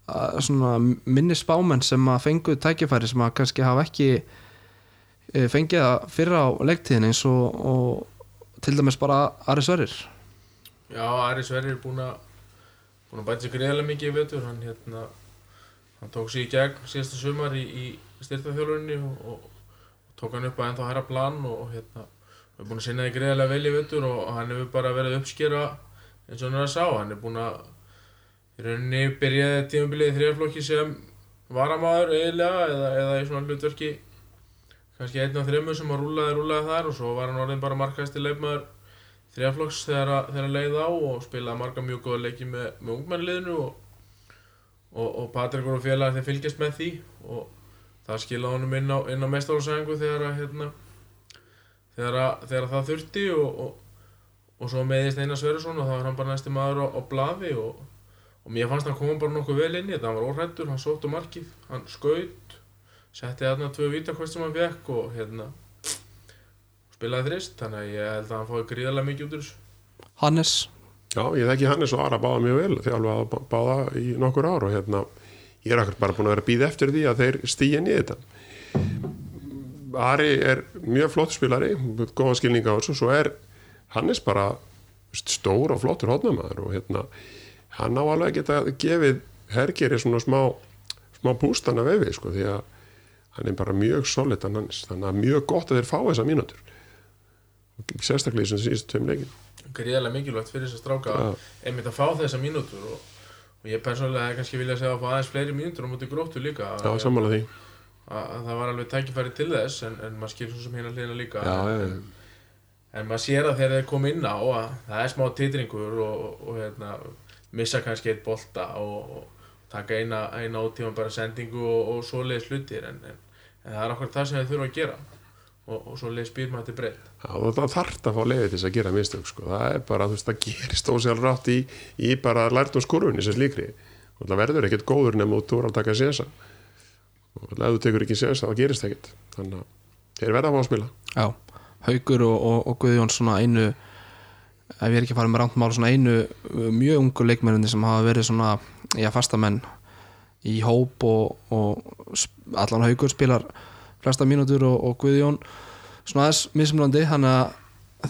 uh, svona minni spámenn sem að fengu tækifæri sem að kannski hafa ekki uh, fengið það fyrra á leiktíðin eins og, og til dæmis bara Ari Sverrir. Já, Ari Sverrir er búinn að búinn að bæta sig greiðlega mikið í vetur. Hann hérna hann tók sig í gegn síðasta sumar í, í styrtaþjálfurinni og, og, og tók hann upp að ennþá hæra plan og, og hérna við erum búin að sinna því greiðlega vel í vetur og, hann hefur bara verið uppskera eins og hann er að sá. Hann er búinn að í rauninni byrjaði tímabilið í þriðaflokki sem varamaður eiginlega eða, eða í svona hlutverki kannski einn af þremur sem að rúlaði rúlaði þar og svo var hann orðin bara markaðist í leifmaður þriðaflokks þegar, að- þegar að leið á og spilaði marga mjög góða leiki með, með ungmennliðinu og, og, og Patrik og félagar þeir fylgjast með því og það skilaði honum inn á, á mestarálsæðingu þegar hérna, þegar, þegar að það þurfti og, og, svo meðist Einar Sverjesson og það var hann bara næsti maður á, á blaði og, mér fannst hann koma bara nokkuð vel inn í þetta, hann var óhrættur, hann sótt á markið, hann skaut setti þarna tvö vítakvist sem hann fekk og hérna spilaði þrist, þannig að ég held að hann fái gríðarlega mikið út úr þessu. Hannes. Já, ég þekki Hannes og Ara báða mjög vel þjálfa báða í nokkur ár og hérna ég er akkur bara búin að vera að býða eftir því að þeir stýja inn í þetta. Ari er mjög flott spilari góða skilninga á þessu, svo er Hannes bara stór og flottur hótnamaður og hérna hann á alveg að geta gefið hergeri svona smá smá pústana vefi sko því að hann er bara mjög solid hann Hannes, þannig að mjög gott að þeir fá þessa mínútur. Sérstaklega í þessum síðustu tveim leikin gríðarlega mikilvægt fyrir þess að stráka Já. einmitt að fá þessa mínútur og, og ég persónulega kannski vilja segja að fá aðeins fleiri mínútur á móti gróttu líka. Já, sammála því. að, að það var alveg tækifæri til þess en, en maður skilur svo sem hérna hlýna líka. Já, já, en, en maður sér að þegar þeir kom inn á að það er smá titringur og, og, og hérna, missa kannski eitt bolta og, og taka eina, eina ótíma bara sendingu og, og svoleiðis hlutir en, en, en það er okkur það sem þeir þurfa að gera. Og, og svoleiðis býr maður til breytt Já, og það þarf að fá leiði til þess að gera mistök sko. það er bara, þú veist, það gerist ósjálf rátt í, í bara lært um skurfunni sem slíkri. Og það verður ekkert góður nema þú tóra að taka sénsa og ef þú tekur ekki sénsa þá gerist ekkert. Þannig að þeir verða að fá að spila. Já, Haugur og, og, og Guðjón svona einu ef ég er ekki að fara með rámt mál svona einu uh, mjög ungu leikmenninni sem hafa verið svona já, fastamenn í hóp og, og allan Haugur spilar flesta mínútur og, og Guðjón svona aðeins mismunandi þannig að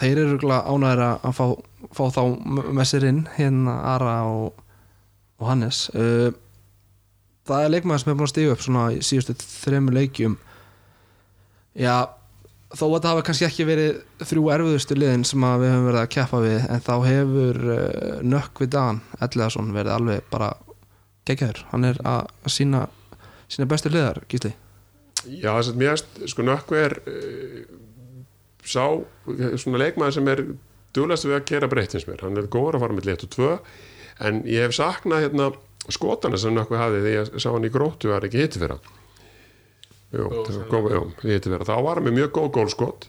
þeir eru ánæður að fá, fá þá með sér inn hérna Ara og, og Hannes. Uh, það er leikmaður sem er búin að stíga upp svona í síðustu þremur leikjum. Já þó að það hafa kannski ekki verið þrjú erfiðustu liðin sem að við höfum verið að keppa við en þá hefur uh, Nökk við Dan Elliðarsson verið alveg bara geggjaður, hann er að sína sína bestu liðar, Gísli. Já, þess að mér sko nökku er uh, sá svona leikmaður sem er duglegast við að kera breytt eins mér, hann er góður að fara með létt og tvö en ég hef saknað hérna skotana sem nokkuð hafði því ég sá hann í gróttu var ekki hitti fyrir Jú, Góð, það jú, þá var hann með mjög góð gólskot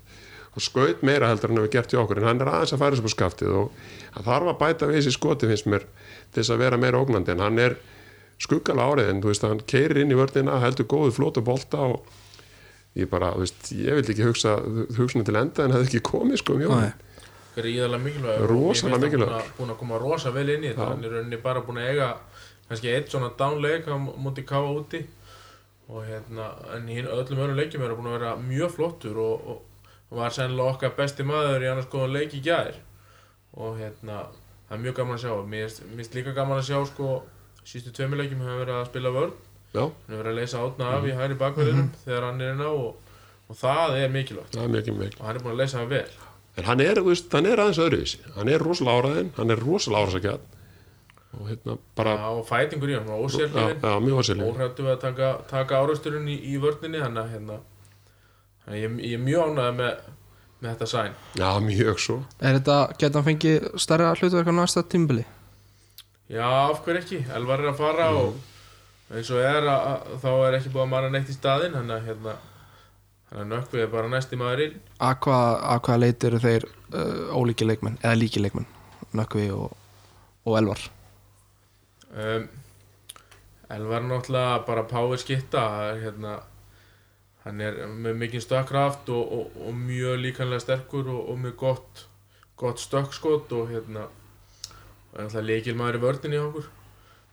og skaut meira heldur en hefur gert í okkur en hann er aðeins að færa sem á skaftið og hann þarf að bæta við þessi skoti finnst mér til þess að vera meira ógnandi en hann er skuggala árið en þú veist hann keirir inn í vörnina, heldur góðu flótu bolta og ég bara, þú veist, ég vildi ekki hugsa hugsunni til enda en hefði ekki komið sko mjög Nei. gríðarlega mikilvæg Rosalega mikilvægur. búin, að- búin að koma rosa vel inn í þetta hann er bara búin að eiga kannski eitt svona downleik á móti káa úti og hérna en í hin- öllum öðrum leikjum er búin að vera mjög flottur og, og var sennilega okkar besti maður í annars góðan leik í gær. Og hérna það er mjög gaman að sjá. Mér finnst- líka gaman að sjá sko sístu tveimur leikjum hefur verið að spila vörn. Hann hefur verið að leysa átna af í hæri bakverðinum þegar hann er inn á og, og það er mikilvægt. Það er og hann er búin að leysa það vel. En hann er, veist, hann er aðeins öðruvísi. Hann er rosalega áraðinn, hann er rosalega árasakjart og hérna bara Já, og fætingur í hann, ósili óhrættu við að taka, taka árasturinn í, í vörninni þannig að hérna, ég, ég er mjög ánægð með, með þetta sæn. Já, mjög svo. Er þetta, geta hann fengið stærra hlutverk á næsta tímbili? Já, af hverju ekki, Elvar er að fara og eins og er að, þá er ekki búið að manna neitt í staðinn þannig að hérna, nökkvið er bara næsti maðurinn. Að hvað, að hvað leit eru þeir uh, ólíki leikmenn, eða líki leikmenn? Nökkvi og, og Elvar um, Elvar náttúrulega bara power skitta hérna, hann er með mikinn stökkraft og, og, og mjög líkanlega sterkur og, og mjög gott, gott stökkskot og hérna leikil maður í vördin í okkur.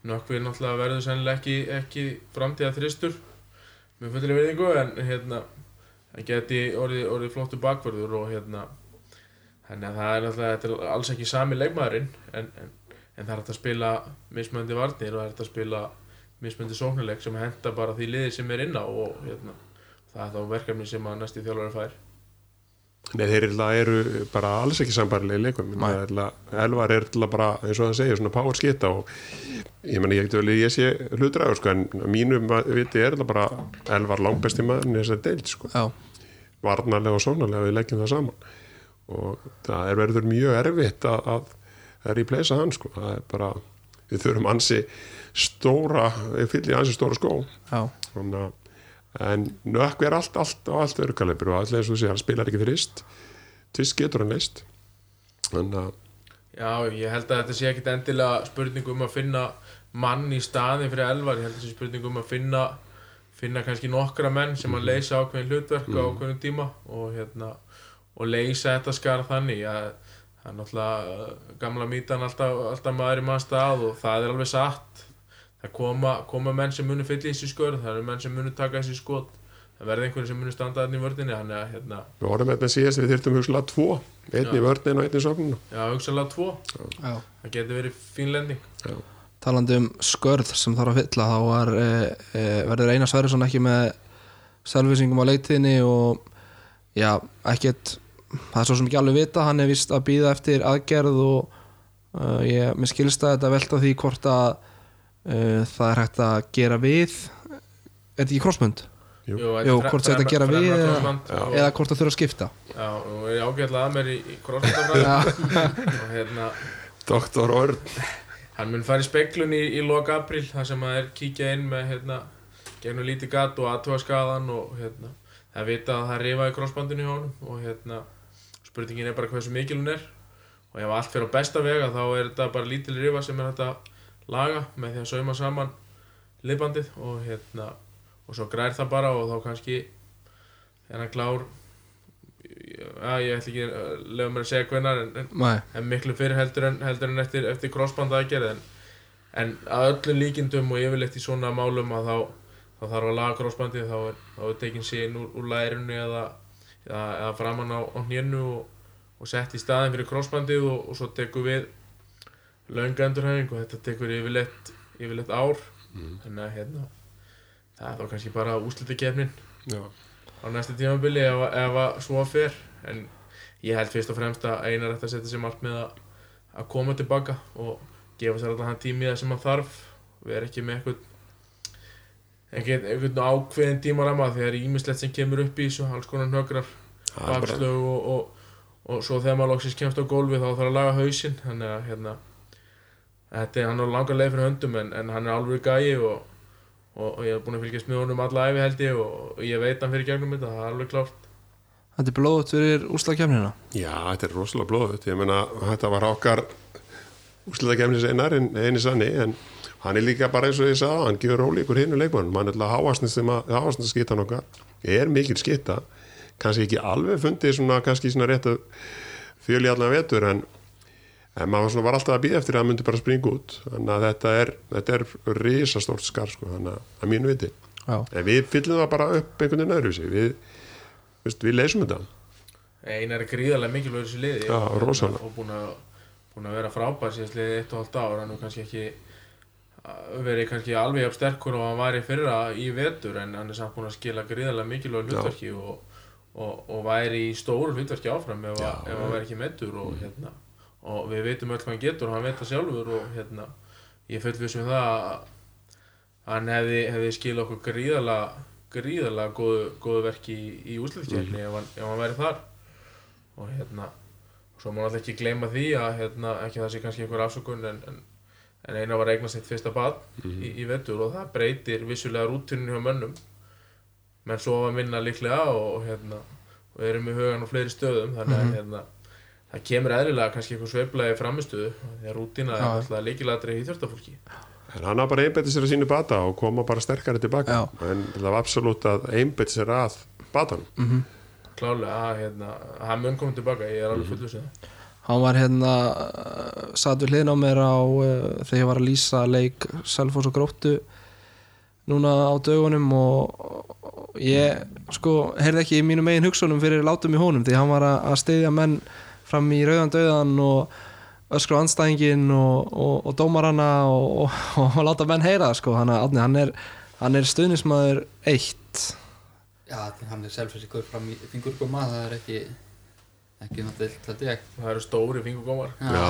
Nökkvið náttúrulega verður sennilega ekki, ekki framtíða þristur með fullri veitingu en hérna hann geti orðið, orðið flottu bakvörður og hérna þannig að það er náttúrulega alls ekki sami leikmaðurinn en, en en það er hægt að spila mismöndi varnir og það er hægt að spila mismöndi sóknuleik sem henda bara því liði sem er inn á og hérna, það er þá verkefni sem að næsti þjálfari fær. Nei, þeir eru- eru bara alls ekki sambarlega í leikum Elvar er bara, eins og það segir, svona power skitta og ég menn ég ekkert vel ég sé hlutræður sko, en mínu ma- viti er bara Elvar langbesti maður í þessari deild sko, Já, varnarlega og sónarlega við leggjum það saman. Og það er verður mjög erfitt að, að, replacea hann sko, það er bara við þurfum ansi stóra við fyllir ansi stóra skó. Þannig að en nökk er allt, allt á allt öðru kalibri og allir eins og segir, hann spilar ekki þrist tvist getur hann leist þannig að Já, ég held að þetta sé ekkit endilega spurning um að finna mann í staðin fyrir elvar, ég held að þetta sé spurning um að finna finna kannski nokkra menn sem að leysa ákveðin hlutverk á ákveðin tíma og hérna og leysa þetta skar þannig að það er náttúrulega gamla mítan alltaf, alltaf maður í mann stað og það er alveg satt. Það koma, koma menn sem munu fylla í þessi skörð það eru menn sem munu taka þessi skot. Það verði einhverjum sem munu standa þarna í vördinni þannig að hérna, við vorum með síðast við þyrftum hugsalega tvo einn í Já. vörnin og einn í sóknuna já, hugsanlega tvo. Já. Það getur verið fín lending. Talandi um skörð sem þarf að fylla þá var, e, e, verður Einar Sverrisson ekki með selvvísingum á leiktíðinni og já, ekkert það er svo sem ekki alveg vita, hann er vist að býða eftir aðgerð og uh, ég, mér skilst að þetta velta því hvort að uh, það er hægt að gera við er þetta ekki krossmund? Jú. Jú, hvort þetta gera við eða- hvort það þurfa að skipta. Já, og er ágætlega að mér í, í Já, og hérna, Doktor Örn hann mun fara í speklun í, í lok april þar sem að er kíkja inn með hérna, gegnum lítið gatt og aðtúa skadan og hérna, það vita að það rifa í crossbandinu hjá honum og hérna, spurningin er bara hversu mikil hún er. Og ef allt fyrir á besta vega þá er þetta bara lítil rifa sem er hægt að laga með því að sauma saman liðbandið og hérna og svo grær það bara og þá kannski er hann klár. Já, ég ætla ekki að lefa mér að segja hvenar en, en en miklu fyrir heldur en, heldur en eftir, eftir crossband aðgerð en, en að öllum líkindum og yfirleitt í svona málum að þá, þá þarf að laga crossbandið þá er, er tekin sín úr, úr lærinu eða, eða, framann á, hnénu og, og sett í staðin fyrir crossbandið og, og svo tekur við lönga endurhæfing og þetta tekur yfirleitt, yfirleitt ár. Þannig að hérna það er þá kannski bara úslita kefnin á næsta tímabili ef, ef að svo fer. En ég held fyrst og fremst að einar ætti að setja sér margt með að, að koma tilbaka og gefa sér alltaf hann tími í það sem hann þarf. Erum ekki með eitthvað einhvern, einhvern ákveðin tímarama þegar ímislegt sem kemur upp í þessu alls konar hnökrar, það er bara bakslög og, og, og svo þegar maður loksins kemst á gólfi þá þarf að laga hausinn. Þannig að hérna þetta er hann á langar leið fyrir höndum en, en hann er alveg gæi og, og, og ég hef búin að fylgjast með honum alla æfi held ég og, og ég veit hann fyrir gegnum þetta, það er alveg klárt. Þetta er blóðut fyrir úslagkefnina Já, þetta er rosalega blóðut ég meina, þetta var okkar úslita kemnis einar en eini sanni en hann er líka bara eins og ég sagði hann gefur ólíkur hinu leikmann hann er alltaf háastnast skittan okkar er mikil skitta kannski ekki alveg fundið svona kannski svona rétt að fjöli allan vetur en, en maður svona var alltaf að býða eftir að það myndi bara springa út. Þannig að þetta er, þetta er risastórt skar sko, þannig að, að mínu viti. Já, en við fyllum það bara upp einhvern veginn öðru við, veist, við leysum þetta. Einar er gríðarlega mikilvægur þessu liði. Já, og, búin að, búin að vera frábær síðast liðið eitt og halvt ár hann er kannski ekki verið kannski alveg jafn sterkur og hann var í fyrra í vetur en hann er samt búin að skila gríðarlega mikilvægur hlutverki og, og, og væri í stóru hlutverki áfram ef, Já, ef hann væri ekki metur og, hérna, og við veitum öll hvað hann getur og hann veit það sjálfur og hérna, ég fullvissum það að hann hefði, hefði skilað okkur gríðarlega gríðarlega góðu, góðu verki í, í úsliðkjörni ef, hann- ef hann væri þar. Og hérna svo má alltaf ekki gleyma því að hérna, ekki það sé kannski einhver afsökun en, en, en eina var að eigna sitt fyrsta bad í, í vetur og það breytir vissulega rútinu hjá mönnum menn svo að vinna líklega og, hérna, og erum í hugan á fleiri stöðum þannig að hérna, það kemur eðlilega kannski einhver sveiflaði framistöðu því að rútina er alltaf líkilatri í þjórtafólki En hann hafa bara einbætti sér að sínu bata og koma bara sterkari tilbaka. Já. En það var absolutt að einbætti sér að batanum. Mhm. klálega að hérna, hann mun koma tilbaka, ég er alveg fullur sem það Hann var hérna uh, satt við hliðin á mér á uh, þegar ég var að lýsa leik Selfoss og Gróttu núna á dögunum og, ég sko heyrði ekki í mínu megin hugsunum fyrir látum í honum því hann var að, steyðja menn fram í rauðan döðan og öskru anstæðingin og, og, og dómarana og, og, láta menn heyra sko. Hann, hann er, er stuðnismæður eitt. Já, hann er selfisíkur fram í fingurgóma, það er ekki ekki náttúrulega þetta ég. Það eru stóri fingugómar Já.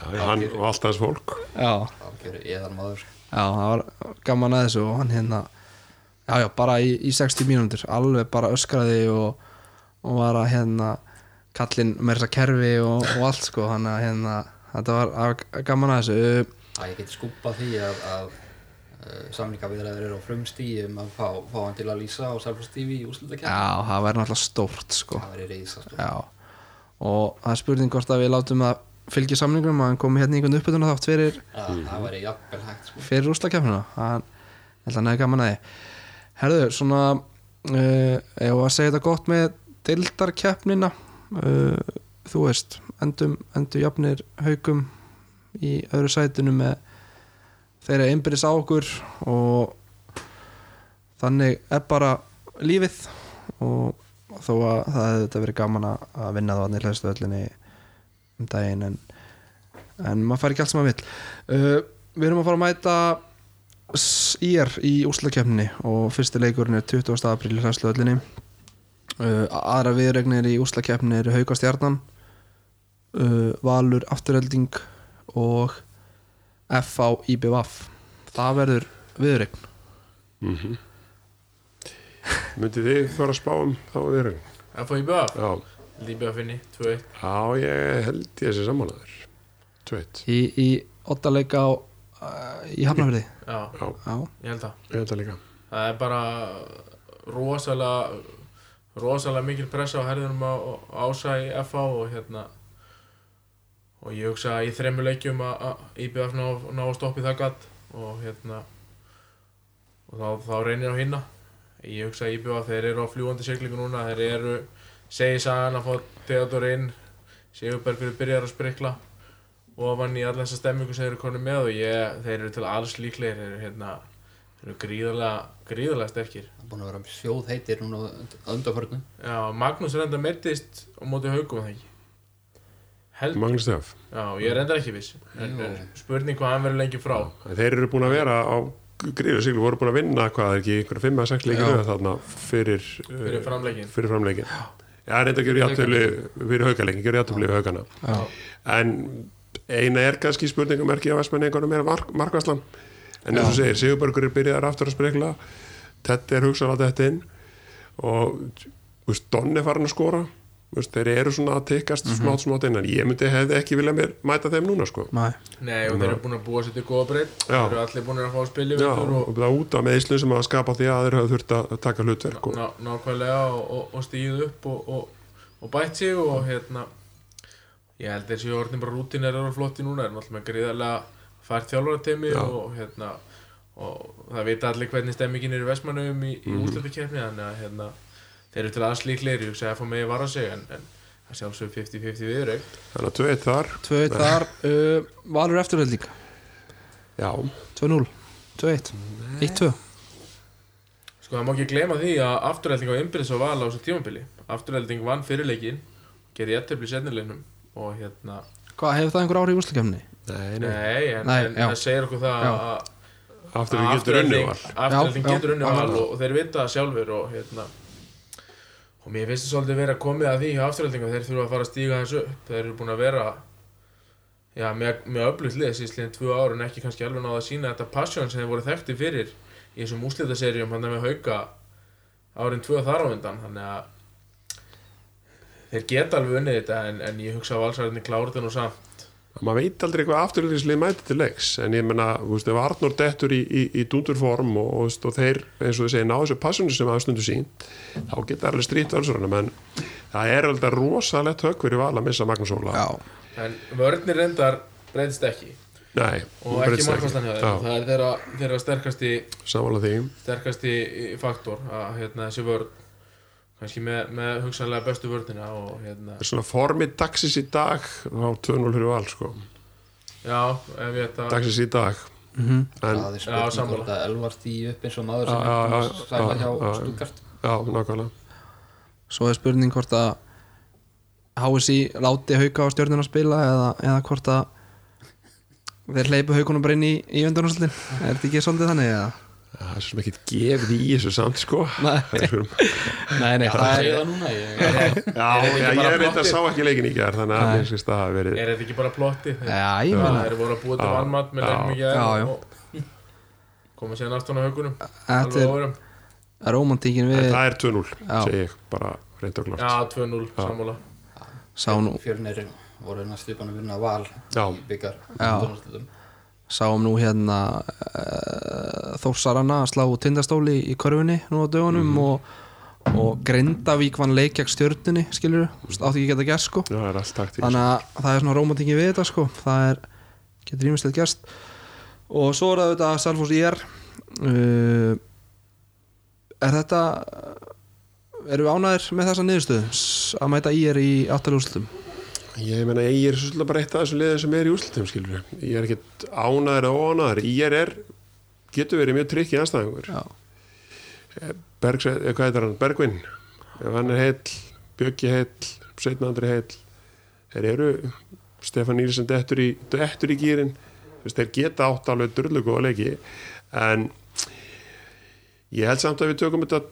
Já, já, hann og allt hans fólk. Já. Algjöru eðalmaður Já, það var gaman að þessu og hann hérna já, já, bara í, í 60 mínútur alveg bara öskraði og, og var að hérna kallinn með þessa kerfi og, og allt sko hann að hérna, þetta var að, gaman að þessu. Að ég geti skúpað því að, að samlingaviðræður eru á frumstíi um að fá, fá hann til að lýsa á TV í úrslutakefni Já, það væri náttúrulega stórt sko. Það væri reysa stór Já, og það er spurning hvort að við látum að fylgja samningum að hann komi hérna í einhvern uppbytun þátt fyrir, að það væri jafnvel hægt sko. fyrir ég held að hann hefði gaman að því. Herðu, svona uh, ef að segja þetta gott með deildarkeppnina? Uh, þú veist, endum, endum jafnir haugum í öðru sætinu með þeirra einbyrðis á okkur og þannig er bara lífið og þó að það hefði þetta verið gaman að vinna þá annir hlæstu öllinni um daginn en, en maður fær ekki allt sem maður vill uh, við erum að fara að mæta ír í úslakefninni og fyrsti leikurinn er 20. apríl hlæstu öllinni uh, aðra viðregnir í úslakefninni eru Haukastjarnan uh, Valur Afturhelding og FA IBVF það verður viðregn Mm Myndið þið þóra að spá um þá við erum? FIBA, Já, Líbja finni, 2-1 já, ég held ég þessi samanlæður. Tveit, í, í ottaleika á uh, í Hafnafjörði Já, já, já, ég held það. Ég held það líka. Það er bara rosalega rosalega mikil pressa á herðunum á, á ása í FA og hérna og ég hugsa í þremmu leikjum að IBF ná, ná að stoppi það gatt og hérna og þá, þá reynir á hinna ég hugsa að IBF þeir eru á fljúandi siglingu núna. Þeir eru segi sagan að fá Theodor inn. Sigurbergur byrjar að sprikla ofan í allan þessa stemmingu sem þeir eru konið með. Og ég, þeir eru til alls líklegir. Þeir eru hérna eru gríðarlega, gríðarlega sterkir. Það er búin að vera sjóð heitir núna að undarförnu Já, Magnús reynda meittist á móti haugum það ekki Held, Magnús Stef. já, ég er reynda ekki viss spurning hvað hann verður lengi frá Þeir eru búin að vera á gríðu siglu, voru búin að vinna hvað er ekki, einhverja 5-6 leikir Já. röð þarna fyrir, fyrir uh, framleikin fyrir framleikin. Já, reynda að gera játtöfli fyrir haukaleikin, gera játtöfli við haugana. já, En eina er kannski spurningamerki á Vestmenni einhvern er mark, markvæslan. En eins og Já. segir, Sigurbergur er byrjaðar aftur að spekla, Teddy er hugsanlega þetta inn og þú veist, Don er farin að skora veist, þeir eru svona að tikkast smátt smátt innan ég myndi hefði ekki vilja mér mæta þeim núna sko. Nei, Nei, og þeir eru búin að búa sér til góða breytt. Þeir eru allir búin að fá í Já, og og það út af meðislu sem að skapa því að þeir hafa þurft að taka hlutverk og, ná, nákvæmlega og, og, og stíð upp og, og, og bætt sig og hérna ég held þessi orðin bara rútin er að flotti núna er náttúrulega gríðarlega fært þjálfaratemi Já. og hérna og það vita allir hvernig stemmingin er í Vestmannum í, í mm. hérna þeir eru til aðeins líklegir, ég hugsa að fá mig að vara sig en, en það sjálfsög 50-50 viður þannig að tveit þar. 2-1 þar uh, Valur eftirveld líka já, 2-0, 2-1 1-2 Sko það má ekki glema því að afturhelding á innbyrðis og val á þessu tímabili. Afturhelding vann fyrirleikin gerði jættefli í setnilegnum og hérna Hvað, hefur það einhver ári í úrslikefni? nei, nei, Nei, en, Nei, en það segir okkur það að aftur við getur unni var Afturhelding Já, getur unni val og þeir vita það sjálfur og hérna og mér finnst það svolítið að komið að því hjá afturhelding og þeir þurfa að fara að stíga þessu upp. Þeir eru búin að vera já, með, með öflugt lið síðan tvö ár en ekki kannski alveg náða að sína þetta passion sem þeir voru þekkti fyrir í þessum úslitaserjum hann með hauka árin tvö þar á undan. Þannig að þeir geta alveg unnið þetta en, en ég hugsa að valsarðinni klára þetta nú samt maður veit aldrei hvað afturlýslið mæti til leiks. En ég menna, þú veist, ef Arnór dettur í, í, í dundurform og, og, og þeir eins og þið segir, ná þessu passinu sem aða stundu sín þá geta alveg strýtt völsurinn en það er alveg rosalegt högg fyrir val að missa Magnús Óla. Já, en vörnir reyndar breytist ekki. Nei, og ekki markværslan hjá þeim. Það er þeirra, þeirra sterkasti, sterkasti faktor að hérna, þessi vörn kannski með, með hugsanlega bestu vörnina og hérna, Það er svona formið dagsins í dag á 2-0 fyrir val sko. já, ef ég þetta dagsins í dag Mhm. en, Það er Já, spurning hvort að Elvar því upp eins og maður sem Já, er búinn já, að sæla já, hjá já, já. Stuttgart já, nákvæmlega svo er spurning hvort að HSI láti hauka á stjórnuna að spila eða, eða hvort að þeir hleypu haukunum bara inn í, í undanúslutin er þetta ekki svolítið þannig eða? Það er svo mikið gefið í þessu samt sko Nei, Það er svona- nei, nei, Það það er það núna ég, Já, þetta já, ég bara veit að sá ekki leikin í gerð þannig að mér finnst það hafa verið er þetta ekki bara plotti Já, ég það meina er voru að búa til Já. valmat með Já. leiknum í Já, já. gerð og koma síðan aftan á haugunum Þetta alveg er romantíkin við það er 2-0, Já. segi ég, bara reynd og já, klart 2-0 Já. sammála sá nú, Fjörnir voru næstu upp að vinna val Já, í byggar Já. Sáum nú hérna uh, Þórsaranna að slá tindastóli í körfunni nú á dögunum og, og Grindavík vann leik gegn stjörnunni skilur, átti ekki að geta gert sko. Já, er í þannig að það er svona romantíkin við þetta sko. Það er, getur ímestlega gerst. Og svo er það auðvitað Salfors IR uh, er þetta erum við ánæðir með þessa niðurstöðu að mæta IR í áttalúslutum Ég meina, ég er svolítið bara eitt af þessum liðin sem er í úrslutum, skilur Ég er ekkert ánæður eða óánæður Ég er, getur verið mjög trikk í anstæðingur Já. Bergs, eh, hvað heitir hann? Bergvinn Ef hann er heill, Bjöggi heill Sveitn Andri heill Þeir eru Stefán Nýrisen dettur í, dettur í gýrin Þeir geta átt alveg drullu góða leiki En Ég held samt að við tökum þetta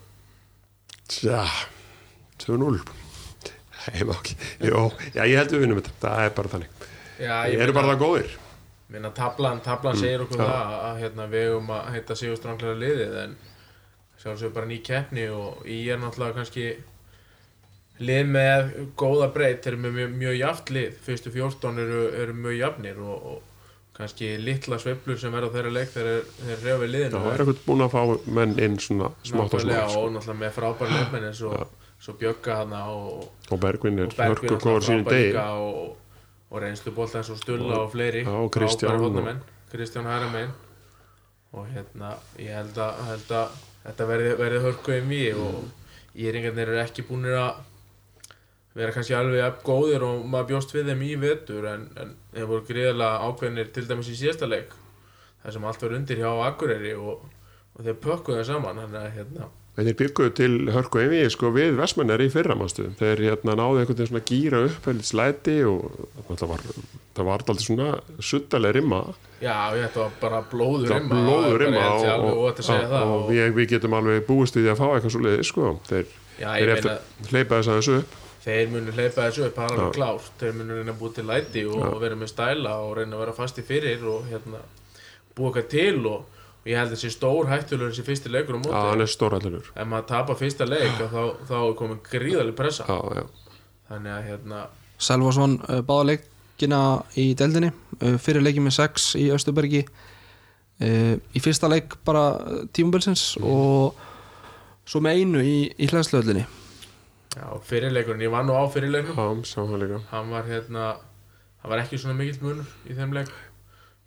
Tja 2-0 Nei, ekki Jó, já, ég held við vinnum þetta. Það er bara þannig. Já, Ég eru bara það góðir. Minna tablan, tablan segir okkur Mm, það að, hérna, við um að heita sigur stranglega liðið en sjálfsögur bara ný keppni og í er náttúrulega kannski lið með góða breyt þeir eru með mjög, mjög jaft lið. Fyrstu 14 eru, eru mjög jafnir og, og kannski litla sveiflur sem verða á þeirra leik þeir reyfa við Já, liðinu það er eitthvað búin að fá menn inn svona smátt og smátt sko. og náttúrulega með frábæri leikmenn eins og svo Bjögga hana og, og er Bergvin hörku góður sínum frábær degi. líka og, og reynslu bólta eins og Stulla og fleiri. Og Kristján Kristján Hæramein og hérna ég held að, held að þetta verði, verði hörku um í og íringarnir eru ekki búinir að vera kannski alveg jafn góðir og maður bjóst við þeim í vetur en, en þeir voru gríðarlega ákveðnir til dæmis í síðasta leik þar sem allt var undir hjá Akureyri og, og þeir pökkuðu það saman. Þannig að hérna Þeir bygguðu til hörku einvi sko við Vestmennar í fyrramanstu þeir hérna náðu einhvern veginn svona gýra upp heldur slæti og það var, það var alltaf svona suttalega rimma Já, þetta var bara blóður rimma blóður rimma og, og, og, og, við, við getum alveg búist í því að fá eitthvað svo leiði sko. Þeir, Já, þeir eftir hleypa þess aðeins upp. Þeir munu hleypa þessu upp, það er alveg klárt. Þeir munu reyna að búa til læti og, vera með stæla og reyna að vera fasti fyrir og hérna búa eitthvað til og, og ég held að þessi stór hættulegur þessi fyrsti leikur á Já, móti hann er stórhættulegur ef maður tapar fyrsta leik þá, þá er komin gríðaleg pressa. Já, já, þannig að hérna Selvosson uh, báða leikina í deildinni uh, fyrir leikið með 6 í Östubergi uh, í fyrsta leik bara uh, tímubilsins og svo með einu í, í hlæðslöðlinni já, fyrirleikurinn, ég var nú á fyrirleikum Já, sá hann var hérna hann var ekki svona mikill munur í þeim leik.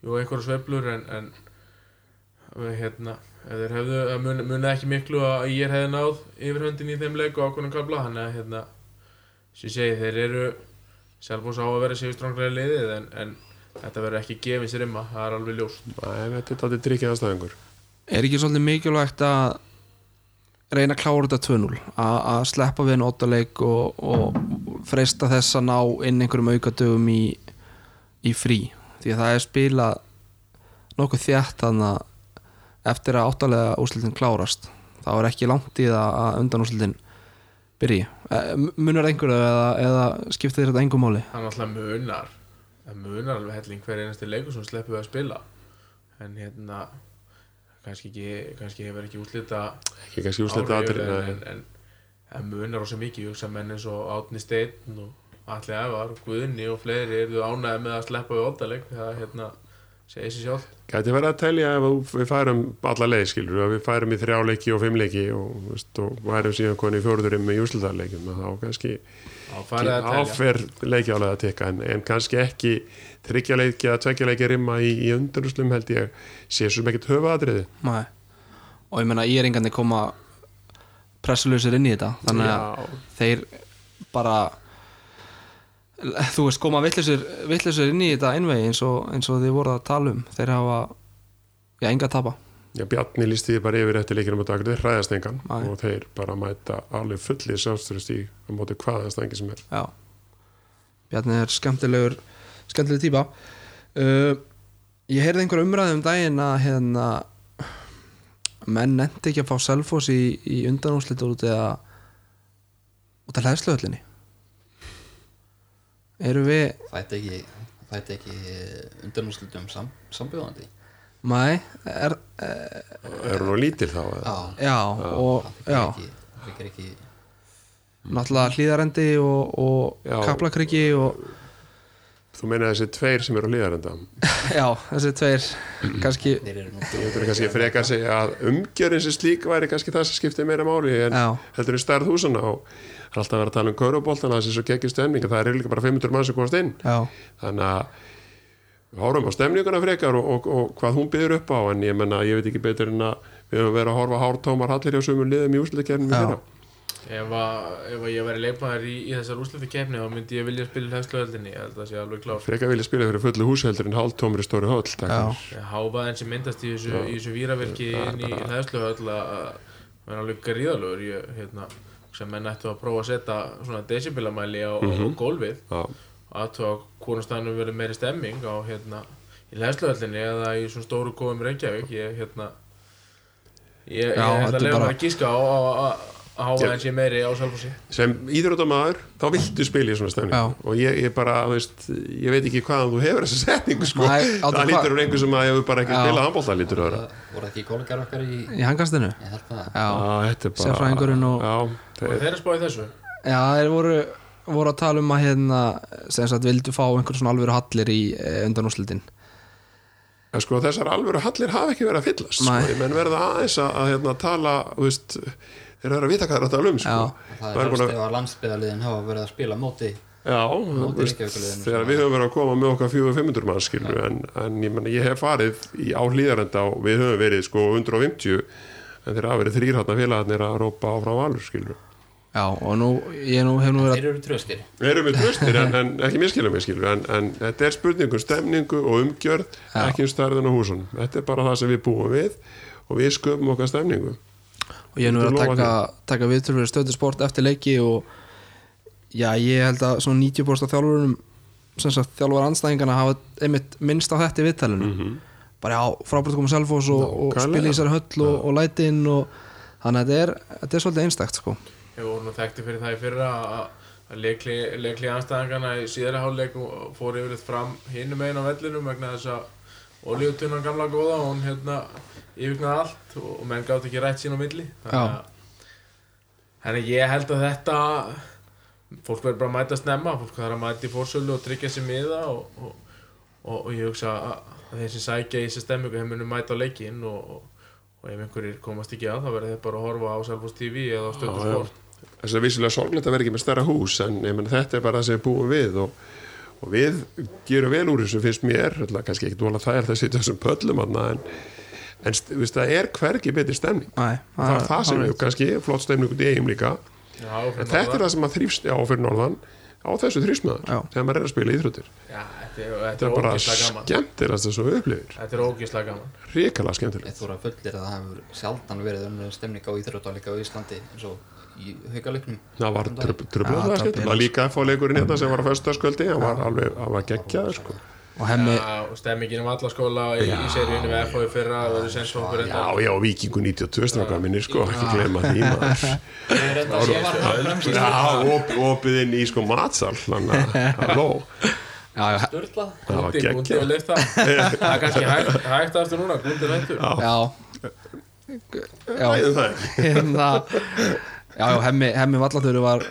Jú, einhverja sveiflur en, en hérna þeir hefðu, mun, munið ekki miklu að ég hefði náð yfirhöndin í þeim leik og ákveðnum kabla, þannig að hérna sem ég segi, þeir eru sjálfbús á að vera sér stránglega liðið en, en þetta verður ekki gefið sér imma það er alveg ljóst. Nei, þetta er þetta drikkið aðstæðingur. Er ekki svolítið mikilvægt að reyna að klára þetta 2-0 að að sleppa við en óttaleik og, og freista þess að ná inn einhverjum aukadögum í, í frí? Því að það er spilað nokkuð þjætt þannig að eftir að óttalega úrslitin klárast þá er ekki langt í það að undan úrslitin byrji. Eh, munur einhverju eða, eða skiptir þetta engum máli? Það er alltaf munar. Það munar alveg helling hver einasti leikur sem sleppum við að spila. En hérna kannski, ekki, kannski hefur ekki útlita Ekki kannski úrslita áhrif, aðrið en, en, en munar ósað mikið ég hugsa menn eins og Átni Steinn og Alli Ævar, Guðni og fleiri eru ánæði með að sleppa við óttaleg það hérna segir sér sjálf Gæti verið að telja ef við færum alla leið skilur, ef við færum í þrjá leiki og fimm leiki og, veist, og værum síðan koni í fjóruðurum með júslutarleikum þá kannski áfer leiki álega að tekka en, en kannski ekki þryggja leiki að tvekja leiki rimma í, í undurslum held ég sé ekkert höfaðatriði Nei. og ég meina ég er engandi koma pressuleysir inn í þetta þannig að Já, þeir bara þú veist koma vittlisur, inn í þetta einvegi eins og, eins og þið voru að tala um. Þeir hafa já, enga að tapa. Já, Bjarni lísti því bara yfir eftir leikinum á dagur, þeir hræðast engan Nei. og þeir bara mæta alveg fullið sjálfstöðust í á móti hvaða stængi sem er. Já. Bjarni er skemmtilegur skemmtileg típa. Uh, ég heyrði einhver umræði um daginn að hérna menn nefndi ekki að fá selfos í, í undanúslit út eða út af hlæðsluhöllinni eru við ekki, þetta ekki undanúslitum sam, sambjóðandi? Mæ, er, Er hún nú lítil þá? eða? Já, já, og það já, ekki, það ekki náttúrulega hlýðarendi og, og kaplakryggi og Þú meina þessi tveir sem eru á líðarenda já, þessi tveir kannski, Þeir eru nú Ég veit kannski frekar að segja að umgjörinn sem slík væri kannski það sem skiptir meira máli en já, heldur í stærð húsana og það er alltaf að vera að tala um kauruboltana þessi svo geggjur stemning það er líka bara 500 mann sem komast inn. Já, þannig að við horfum á stemninguna frekar og, og, og hvað hún byður upp á en ég menna, ég veit ekki betur en að við höfum verið að horfa hártómar hallir hjá sumum liðum í úsleikerninum Já. fyrra ef, að, ef að ég væri leikmaður í, í þessar úrslutu kefni þá myndi ég vilja spila hlæðsluöldinni ég held að það sé alveg klár frekar vilja spila fyrir fullu húsheldur en hálftómur í stóri höll takk já, fyrir. háfaðin sem myndast í þessu, þessu víraverki inn í bara- ég, sem menn ættu að prófa að setja svona decibelamæli á, Mhm. á gólfið. Já, aðtöða hvort staðnum verið meiri stemming á hérna í hlæðsluhöllinni eða í svona stóru kofum Reykjavík. Ég hérna ég, ég þetta að lefa bara- að gíska á á- á- að háfaðin sé meiri á Salfossi sem íþróttamaður þá viltu spila í svona stemning Já. og ég, ég bara, veist, ég veit ekki hvaðan þú hefur þessa setningu sko. Nei, það lítur úr einhver sem að hefur bara ekki spilað handbólta lítur vera Það voru ekki kollegar okkar í, í hangastinu ég held það. Sérfræðingurinn og- Já, og þeir, þeir eru spáðið þessu já, þeir voru voru að tala um að hérna sem sagt vildu fá einhver svona alvöru hallir í eh, undanúslitin en sko þessar alvöru hallir hafa ekki verið að fyllast sko, menn verða aðeins að, að hérna, tala, veist þeir eru að vita hvað það er að tala um sko. Já. Það er ef að landsbyðaliðin hafa verið að spila móti Já, veist, þegar svona. við höfum verið að koma með okkar 400-500 mann skilur en, en ég, meni, ég hef farið í á hlýðarenda og við höfum verið sko 150 en þeir hafa verið þrýrhatna félagarnir að rópa áfram valur skilur já, og nú, ég nú hef nú verið Þeir eru tröskir Við erum við tröstir en, en ekki miskilum mig skilur en, en þetta er spurning um stemningu og umgjörð Já. ekki um stærðin á húsunum. Þetta er bara það sem við búum við og við sköpum okkar stemningu. Og ég hef nú verið Ég að taka, taka viðtölu fyrir stöðu sport eftir leiki og já, ég held að svona 90% af þjálfurum sem sagt þjálfur anstæðingana hafa einmitt minnst á þetta í viðtælinu bara já, frábært að koma selfos og, og Nákvæmlega. spila í þessari höll og, og lætin og þannig að þetta er, þetta er svolítið einstakt sko. Við vorum nú þekkti fyrir það í fyrra að, að leikli, leikli anstæðangana í síðari hálfleik fór yfirleitt fram hinum einn á vellinum vegna þess að olíutunnan gamla góða og hún hérna yfirgnaði allt og, menn gátt ekki rætt sín á milli. Þannig að að ég held að þetta fólk verður bara að mæta snemma fólk þarf að mæta í fórsölu og tryggja sér miða og, og, og, og ég hugsa að, að þeir sem sækja í þessi stemmingu þeir munu mæta á leikinn og, og, og ef einhverjir komast ekki að þá verður þeir bara að horfa á Selfoss TV eða á Stöðu Já, já. Sport þess að vissulega sorglega að vera ekki með stærra hús en ég menn þetta er bara það sem við búum við og, og við gerum vel úr þessu finnst mér, ætla, kannski ekki dvola það er það að sitja þessum pöllum aðna en, en st- veist, það er hvergi betri stemning. Nei, það er það sem við kannski, flott stemning út í eigum líka. Já, þetta er það sem að þrýfst á fyrir norðan á þessu þrýfsmaður Já. þegar maður er að spila íþróttir. Já, þetta er, bara þess að við upplifir. Þetta er ógeðslega gaman. Ríkala skemmtilegt. Ég þóra fullir að það hefur sjaldan verið önnur stemning á íþróttalega á Íslandi eins og í haugaleiknum það var Þann daginn. tröflað Já, það það það var líka að fá leikurinn hérna sem var á föstaskvöldi hann var alveg, hann var geggjaður sko. Og hemmi, Já, og stemmingin um allaskóla í, í seríunni við FH í fyrra það verður sensfókur Já, já, Víkingu 92 strákar minnir sko, ekki glema því maður. Er að það fremst í Já, op, opið inn í sko matsal, þannig að, halló, já, já, Sturlað það var Gundi, Gundi og geggjað. lift það Það er kannski hægt, aftur núna, Gundi er hættur já. Já, Ræðum það. Ekki. Já, já, hemmi, hemmi vallatöru var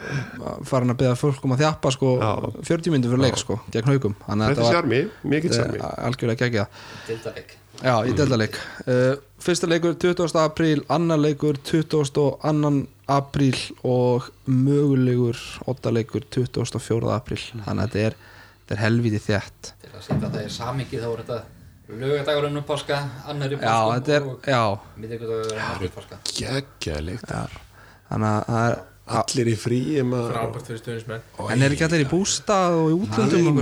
farin að beða fólk um að þjappa sko Já. 40 minnum fyrir leik sko, gegn haugum að Þetta er sjarmi, mikill sjarmi. var algjörlega geggja Dildaleg Já, í deildaleik uh, Fyrsta leikur 20. apríl, annar leikur 22. apríl og mögulegur 8 leikur 24. apríl Þannig að þetta er, þetta er helviti þétt Til að setja það í samingið þá er þetta Lögadagurinn um páska, annar í Já, páskum þetta er, og já annar í páska Geggjalikt. Þannig að það er Allir í maður. Frábært fyrir stuðnismenn En er ekki allir í bústað og í útlöndum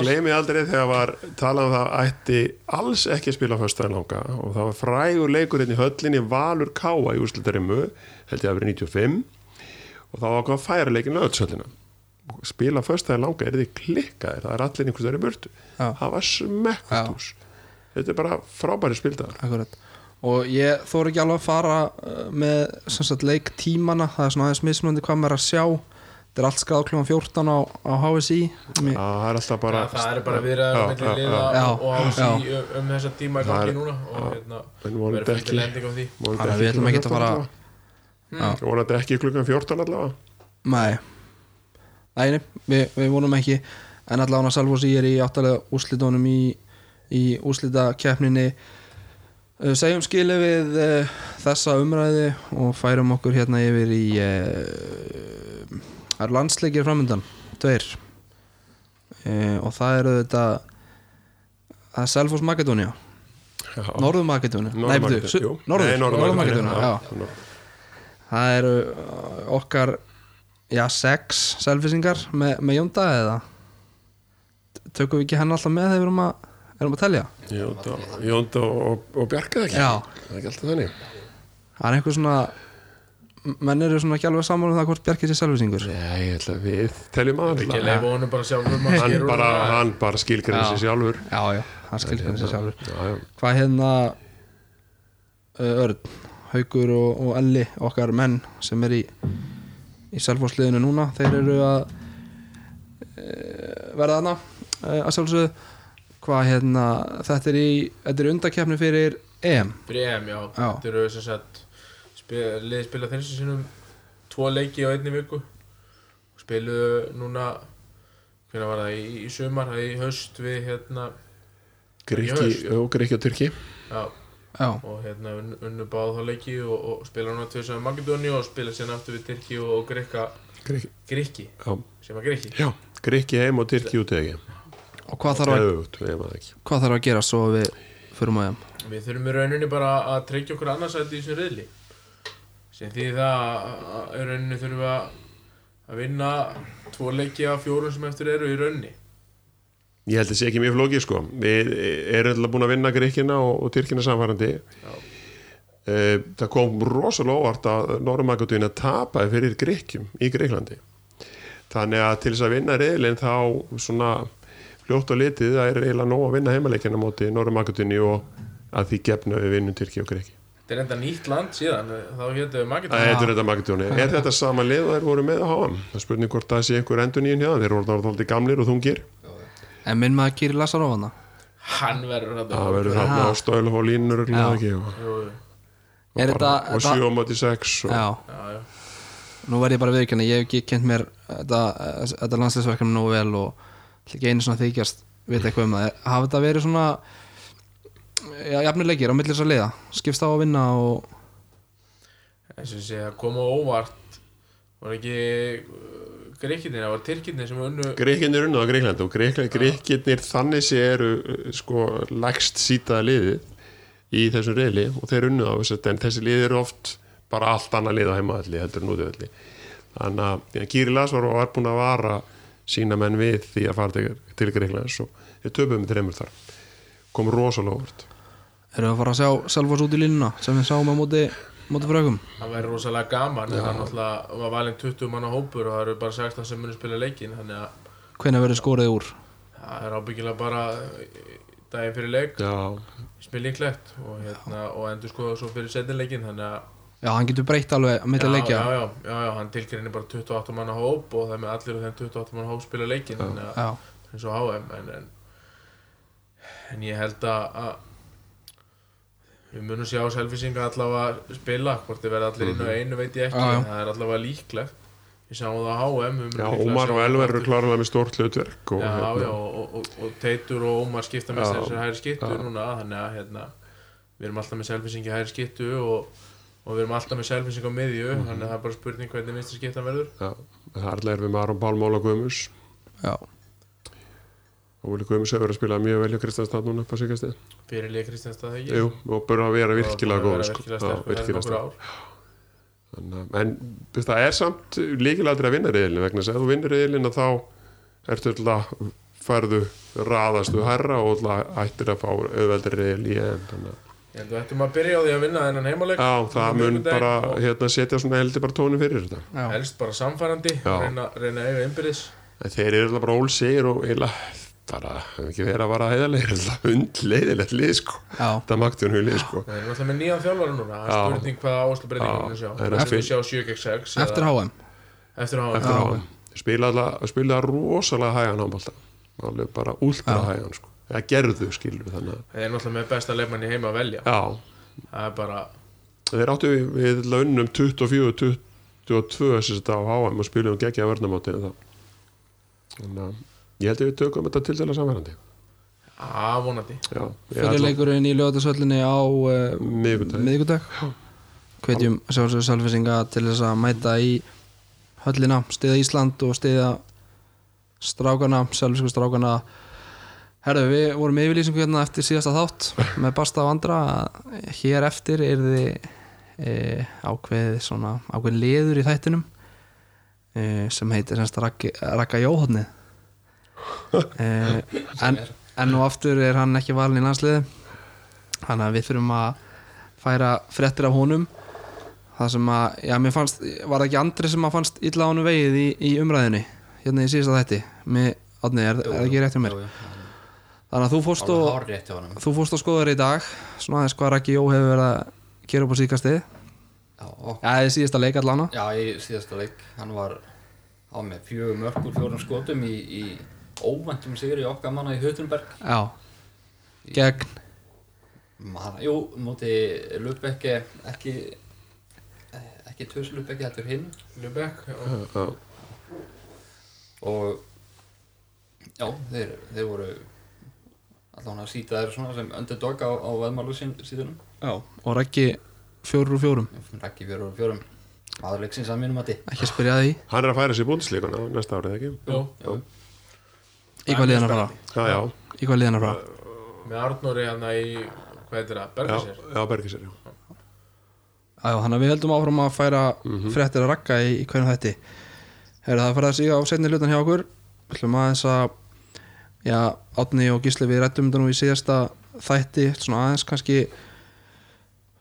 Gleimi, aldrei þegar var talað um það ætti alls ekki að spila föstudaginn langa. Og það var frægur leikur hérna í höllinni Valur Káa í úrslitarimmu held ég að vera 95 og það var hvað að færa leikin lögutshöllina spila föstudaginn langa er þið klikkaðir? Það er allir einhvers þeirri burtu. Já. það var smekkast hús. Þetta er bara frábæri spildagar Akkurat Og ég þóra ekki alveg að fara uh, með sagt leiktímana það er svona aðeins mismunandi hvað maður er að sjá. Þetta er allt skráð kljóðan 14 á, á HSI Mér- það er alltaf bara Já, það er bara viðræður Já, með já, liða já. og ásí Já. um, um þessa tíma í er- núna og hérna verður ekki fyrir lending á því. Þannig að við ætlum ekki að fara- 14 allavega. vonandi ekki klukkan 14 allavega. Nei. Nei, nei, við, við vonum ekki. En allavega Salfossi er í áttalega úrslitónum í, í uh, segjum skilu við uh, þessa umræði og færum okkur hérna yfir í uh, landsleikir framöndan tveir. Uh, og það eru þetta það er Selfoss Makedónia Já. Norður Makedónia Makedóníu, Makedónia. Það eru okkar já, sex selfisingar með, með Jónda eða? Tökum við ekki henni alltaf með þegar við erum að, erum að telja? Jónda, Jónda og, og Bjarka ekki? Já. það er ekki alltaf þannig. Það er einhver svona menn eru svona ekki alveg saman um það hvort Bjarki sé selfisingur Nei, ég ætla að við teljum að hann bara hann bara, það. hann bara skilgrinni sér sjálfur. Já, já, hann skilur henni sér sjálfur. Já, já. hvað hérna uh, Örn, Haugur og, og Elli okkar menn sem er í í selfosliðinu núna þeir eru að uh, verða þarna uh, að sjálfsögðu hvað hérna þetta er í, þetta er undakefni fyrir EM. Fyrir EM, já, Já. þetta eru sem sagt liðið spila þessu sinum tvo leiki á einni viku. Og spiluðu núna hvernig var það, í, í sumar það í haust við hérna Grikki og Tyrki. Já, já, og hérna unnu, báð þá leiki og, og spila núna tveir sem Makedóni og spila sérna aftur við Tyrki og, og Grikka. Grikki, Grikki, já, sem að Grikki. Já Grikki heim og Tyrki út ekki og hvað þarf, að, þarf að gera svo við förum EM Við þurfum í rauninni bara að tryggja okkur annarsætti í þessum reyðli sem því það að í rauninni þurfum við að að vinna tvo leiki af fjórum sem eftir eru í rauninni. Ég held að það sé ekki mjög flókið sko. Við erum alltaf búin að vinna Gríkina og, og Tyrkina samfærandi. Eh, Það kom rosalega óvart að Norrmagadun að tapaði fyrir Gríkjum í Gríklandi Þannig að til þess að vinna reyðlinn þá svona fljótt og litið það er eiginlega nóg að vinna heimaleikina móti Norrmagadunni og að því gefna við vinnum Tyrki og Gríki Þetta er enda nýtt land síðan þá hétu við Það Makedóni Er þetta sama lið og þeir voru með að hafa? Það spurning hvort það sé einhver endur nýjum hjá þeim. Þeir voru náttúrulega gamlir og þungir en minn maður Kiri Lassarov hana Hann verður þetta Það verður hann á stöðlu og línur og, Já. ekki, og, Jú, jú. er bara- þetta, og 7 á móti 6 og, já, Já, já nú verð ég bara viðkjanni ég hef ekki kent mér þetta, þetta landsleisverkefni nógu vel og ekki einu svona þykjast vita eitthvað um það. Hafa þetta verið svona já, jafnilegir á millir þess að liða? Skipst á að vinna og eins og sé að koma óvart. Var ekki greikinir, það var tyrkinir sem unnu Greikinir unnu á Greikland og Greikinir þannig sé eru uh, sko lægst sítaða liðið í þessum reyli og þeir unnu á þess að en þessi liðið eru oft bara allt annað lið á heimaðalli heldur en útöðalli þannig að ja, Kýri Lasvar var búin að vara sína menn við því að fara til, Greiklands og við töpum með þreymur þar. Kom rosalega óvart. Eru að fara að sjá Selfoss út í línuna sem við sáum á móti, móti frögum það væri rosalega gaman en það náttúrulega var valinn 20 manna hópur og það eru bara 16 sem munir spila leikin þannig að hvenær verður skorið úr? Það er ábyggilega bara daginn fyrir leik. Já, spil líklegt og, hérna, og endur skoða svo fyrir setnileikin þannig að já, hann getur breytt alveg að já, leikja já, já, já, já, hann tilkynni bara 28 manna hóp og það er með allir úr þeim 28 manna hóp spila leikin þannig að já, eins og HM en, en, en ég held að, að við munum sjá selfisinga allavega spila hvort þið verða allir inn á einu veit ég ekki Já, já. en það er allavega líklegt við sjáum það á HM við munum já Ómar og Elver eru klárlega með stórt hlutverk og, já, hérna, já, og, og, og Teitur og Ómar skipta með Já. þessar hæri skittu Já. núna þannig að hérna, við erum alltaf með selfisingi hæri skittu og, og við erum alltaf með selfising á miðju Mhm. þannig að það er bara spurning hvernig vinstri skiptan verður. Já, það er allir við með Aron Pálmál og Guðmus já, og Vili Guðmus hefur verið að spila mjög vel hjá Kristjánstad núna upp að sigast þið fyrir Lía Kristjánstad ekki? Jú, og búin að vera virkilega góð sko. virkilega að- en það er samt líkilættir að vinna reyðilin vegna þess að þú vinnur reyðilin þá ertu alltaf færðu raðastu herra og alltaf ættir að fá auðveldir reyðil í enn Ég held að við ættum að byrja á því að vinna þennan heimaleg Já, það mun bara hérna, setja svona heldur bara tóni fyrir þetta. Já. helst bara samfærandi reyna, reyna að eiga innbyrðis. En þeir eru alltaf bara ólsegir og eiginlega bara, ekki verið að vara heiðarlegir alltaf hundleiðilegt lið sko. Já. það makti hún lið sko. Það er náttúrulega með nýjan þjálfara núna Það er spurning hvaða sjá. Það er eftir- við sjá 7x6 eftir HM Eftir HM á spila alltaf spila rosalega hægan handbólta alveg bara últra hægan sko eða gerðu skilur þannig að Það er náttúrulega með besta leifmann í heima að velja. Já, Það er bara þeir áttu við, við launum 24 22 sem þetta á HM og spilum geggja vörnamáti en það þannig að ég held að við tökum þetta til dæla samverðandi að vonandi. Já, ég fyrir ætla- leikurinn í lögatarsöllinni á uh, Miðvikudag. miðvikudag. Hvetjum sjálfsögur selfisinga til þess að mæta í höllina, stiða Ísland og stiða strákana, selfisku strákana Herðu, við vorum yfirlýsingu hérna eftir síðasta þátt með Basta og andra hér eftir er þið e, ákveðið svona ákveðið liður í þættinum e, sem heitir semst Ragga Jóhóðnið e, en, en nú aftur er hann ekki valin í landsliði þannig að við þurfum að færa fréttir af honum. Það sem að, já mér fannst var það ekki andri sem að fannst illa á honum vegið í, í umræðinni, hérna í síðasta þætti? Með, Átni, er, það ekki rétt hjá mér þannig að þú fórst og þú fórst og skoðar í dag svona aðeins hvað Raki Jó hefur verið að gera upp á síkastið Já, og, já, í síðasta leik allana já, í síðasta leik. Hann var á með fjögur mörgur fjórum skotum í, í óvæntum sigri okkar manna í Hutunberg já, gegn? Man, Jú, móti Lubbeck ekki ekki tvörs Lubbeck, heldur hinn. Lubek já, og já, þeir, þeir voru allan að síta þeir svona sem underdog á, á veðmálu síðunum. Já. og Raki fjóru úr fjórum. Rækki fjórum og fjórum. Aðurleiksins að mínum að því ekki að spyrja að því. Hann er að færa sér búndisleikuna næsta árið ekki? Jú, Já. í hvað liðan að fara? Já, já, í hvað liðan að fara? Með Arnóri hann í hvað heitir það, já, Bergisir já, Bergisir já. Já, já, þannig að við heldum áfram að færa fréttir að rakka í, í hvernig þetta Heru, það já, Átni og Gísli við rættum þetta nú í síðasta þætti svona aðeins kannski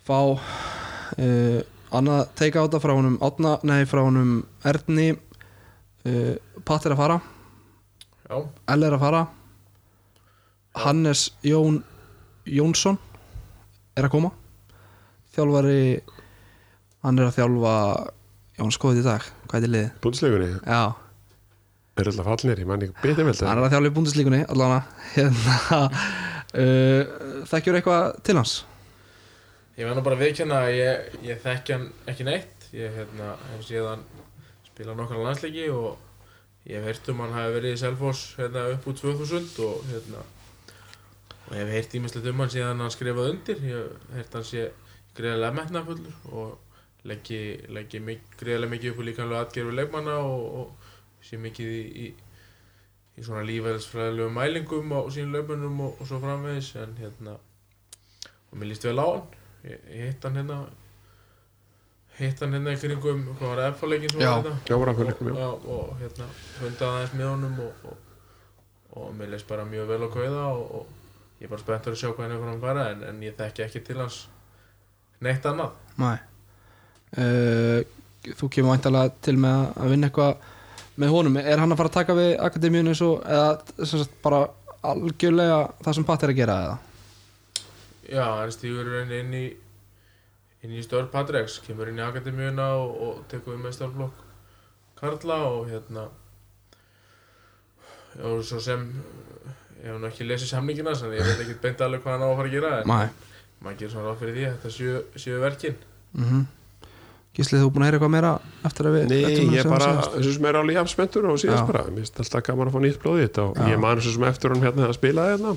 fá uh, annað teika á þetta frá honum Átna, nei, frá honum Erni. Uh, Patt er að fara. Já, L er að fara. Hannes Jón Jónsson er að koma. Þjálfari hann er að þjálfa Jón skoðið í dag, hvað er liðið? búndisleikunni Já, er alltaf fallinir, ég man ekki betið vel hann það er að þjálfa í búndislíkunni allan að hérna, uh, þekkjur eitthvað til hans? ég verð nú bara að viðkjanna að ég, ég þekki hann ekki neitt. Ég hérna, hef séð hann spila nokkra landsleiki og ég hef heyrt um hann hafi verið í Selfoss hérna upp úr 2000 og hérna og ég hef heyrt ímislegt um hann síðan hann skrifaði undir. Ég hef heyrt hann sé greiðlega metnafullur og leggi, leggi mik greiðlega mikið upp úr líkanlega atgerfi leikmanna og, og sé mikið í, í, í svona lífæðisfræðilegu mælingum á sínum löpunum og, og svo framvegis en hérna og mér líst vel á hann ég, ég hitt hann hérna hitt hann hérna í kringum hvað var það F-leikin sem Já. var þetta Já, var leikum, já. og, og hérna hundaði aðeins með honum og, og, og mér leist bara mjög vel á kauða og, og ég er bara spenntur að sjá hvað hann er fyrir að fara en, en ég þekki ekki til hans neitt annað Nei uh, Þú kemur væntalega til með að vinna eitthvað með honum. Er hann að fara að taka við akademíun eins og eða sagt bara algjörlega það sem Patti er að gera eða? Já, hann stígur inn, inn í inn í störf Patrex, kemur inn í akademíuna og, og tekur við með störflokk Karla og hérna og svo sem ég hef nú ekki lesið samningina þannig ég veit ekki beint alveg hvað hann á að fara að gera en maður gerir svona ráð fyrir því að þetta séu, séu verkin. Mm Gísli, þú búin að heyra eitthvað meira eftir að við Nei, ræddum ég bara, síðast? þessu sem er alveg jafn spenntur og síðast Já. bara, mér finnst alltaf gaman að fá nýtt blóð í þetta og Já. ég man þessu sem eftir hann hérna að spila hérna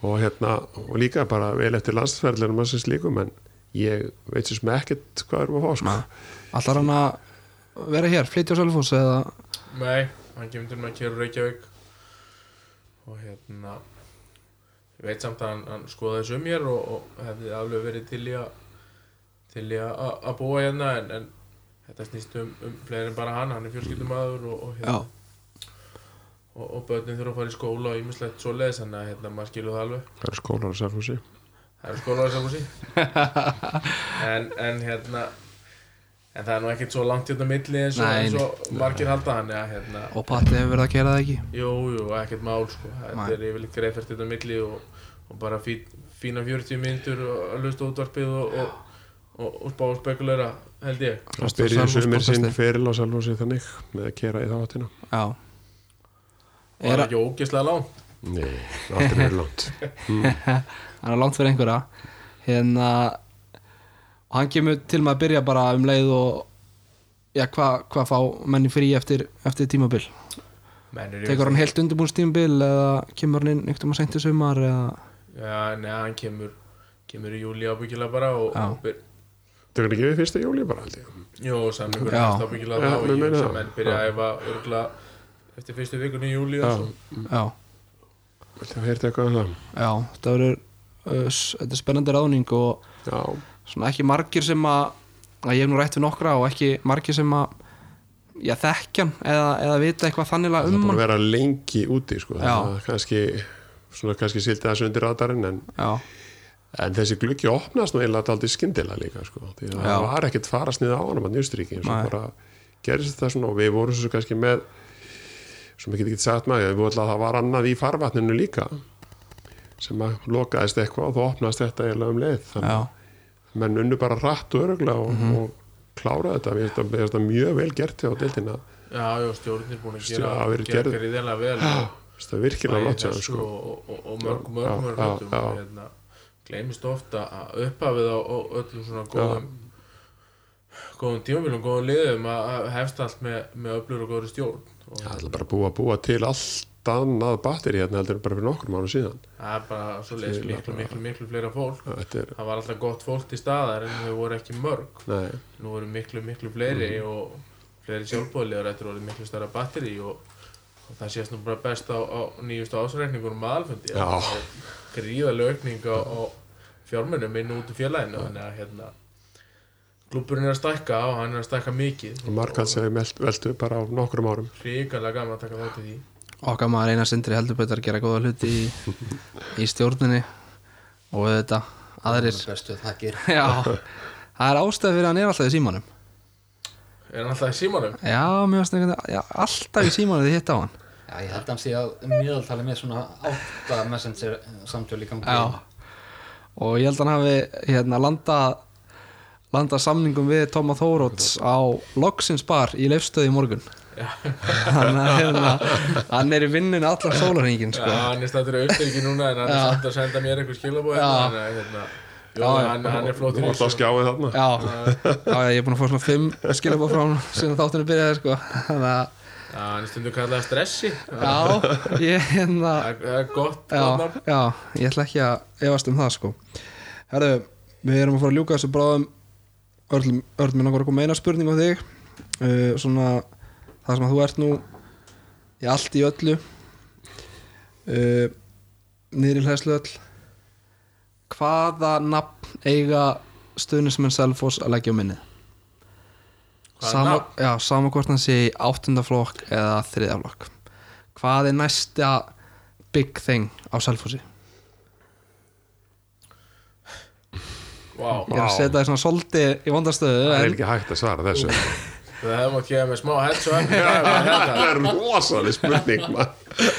og hérna, og líka bara vel eftir landsferðlunum að sem slíkum en ég veit sem ekkert hvað erum að fá sko. Allar hann að vera hér, flytja á Selfoss eða Nei, hann kemur til með að kera Reykjavík og hérna ég veit samt að hann, hann skoðaði til í að að að búa hérna en, en þetta snýst um, um fleiri en bara hann, hann er fjölskyldumæður og, og, hérna, og, og börnin þurfa að fara í skóla og ýmislegt svo leiðis þannig að hérna, maður skilur það alveg. Það er skólar að sérfúsi það er skóla á Selfossi. En, en hérna en það er nú ekkert svo langt hérna milli eins og, Nei, eins og margir halda hann ja, hérna, og Patti hefur verið að gera það ekki? Jú, jú, ekkert mál sko. Þetta er yfirleitt greiðfært þetta milli og, og bara fí, fína 40 myndur og að hlusta útvarpið og, og, og, og spá og spekulera held ég. byrjuði Selfoss sumir sinn podcasti. feril á Selfossi þannig með að kera í þáttina Já. Og það er ekki ógeðslega lán. Nei, aldrei verið langt. Hann er langt fyrir einhverja. Hérna og hann kemur til með að byrja bara um leið og já, hvað hva fá menni frí eftir, eftir tímabil? Tekur hann heilt undirbúins tímabil eða kemur hann inn einhvern veginn sent í sumar eða? Já, neða, hann kemur, kemur í júli ábyggilega bara og, og byr, það er ekki við fyrsta júli bara ég. Jú, samlingur er þá og mér ég meina sem það. menn byrja að æfa örgla eftir fyrstu vikunni í júli Já, og svo. já, það heyrti eitthvað um það? Já, þetta verður uh, þetta er spennandi ráðning og Já, svona ekki margir sem að að ég hef nú rætt við nokkra og ekki margir sem að já, þekkjan eða, eða vita eitthvað þannilega það er um hann að vera lengi úti sko, Já. þannig að kannski svona kannski sildi þessu undir radarinn en, já, en þessi gluggi opnast nú eiginlega aldrei skyndilega líka sko, því að Já. það var ekkert farast niður á hann að Njöstríki, svo Nei. bara gerist þetta svona og við vorum svo kannski með sem ég get ekki sagt maður, við vorum að það var annað í farvatninu líka sem að lokaðist eitthvað og þá opnast þetta eiginlega um leið þannig að menn unnu bara rætt og öruglega og, Mhm. og kláraði þetta, við erum þetta, mjög vel gert hjá deildina, Já, já, stjórnir búin að gera, hafa verið gera gerð- gríðarlega vel og þetta er virkilega sér þessu sko. og, og, og gleymist ofta að upphafið á, á öllum svona góðum góðum tímabilum, góðum liðum að hefst allt með, með öflur og góðri stjórn. Og Já, það er bara búið að búa til allt annað batteri hérna heldur bara fyrir nokkur mánu síðan. Það er bara svo leiðis miklu, miklu, miklu fleira fólk. Er, það var alltaf gott fólk til staðar en þau voru ekki mörg. Nei, nú voru miklu, miklu fleiri Mhm. og fleiri sjálfbóðlegar þetta voru miklu stærra batteri og, og það sést nú bara best á, á nýjustu ásreikningunum aðalfundi Já. gríðalega aukning á, á fjármennum inn út í félaginu þannig að hérna klúburinn er að stækka og hann er að stækka mikið. Og markað segi veldu bara á nokkrum árum. Ríkalega gaman að taka þátt í því. Okkar maður eina sindri heldur betur að gera góða hluti í, í stjórninni og þetta aðrir. Bestu þakkir. Já, það er ástæð fyrir að hann er alltaf í símanum. Er hann alltaf í símanum? já, veginn já, alltaf í símanum þið hitt á hann. Já, ég held að hann sé að miðaltali með svona átta messenger samtöl í gangi. Já, og ég held að hann hafi hérna landað landað samningum við Tóma Þóróts á Logsins bar í leifstöði í morgun. Hann, er, hérna, hann er í vinnunni allar sólarhengin sko. hann er stættur auðvitað núna en hann er samt að senda mér eitthvað skilabóð Já. hérna, hérna, hann, hann er Þú í að þessu skjáði þarna. Já, já, ég er búin að fá svona fimm skilabóð frá hann síðan þáttinu byrjaði sko. Þannig að, Hann er stundu kallað stressi. Já, ég hérna Það það er gott Já, já, ég ætla ekki að efast um það sko. Herðu, við erum að fara að ljúka þessu bráðum. Örl, Örl minn okkur að koma með eina spurning á þig. Uh, Svona, það sem að þú ert nú í allt í öllu. Uh, Niður í hlæslu öll. Hvaða nafn eiga stuðnismenn Selfoss að leggja á minnið? Sama? Já, sama hvort hann sé í áttundaflokk eða þriðaflokk Hvað er næsta big thing á Selfossi? Vá, Ég er að setja það svona svolítið í vondastöðu Það er en ekki hægt að svara þessu það hefði gefa mig smá ekki það er rosalega spurning maður.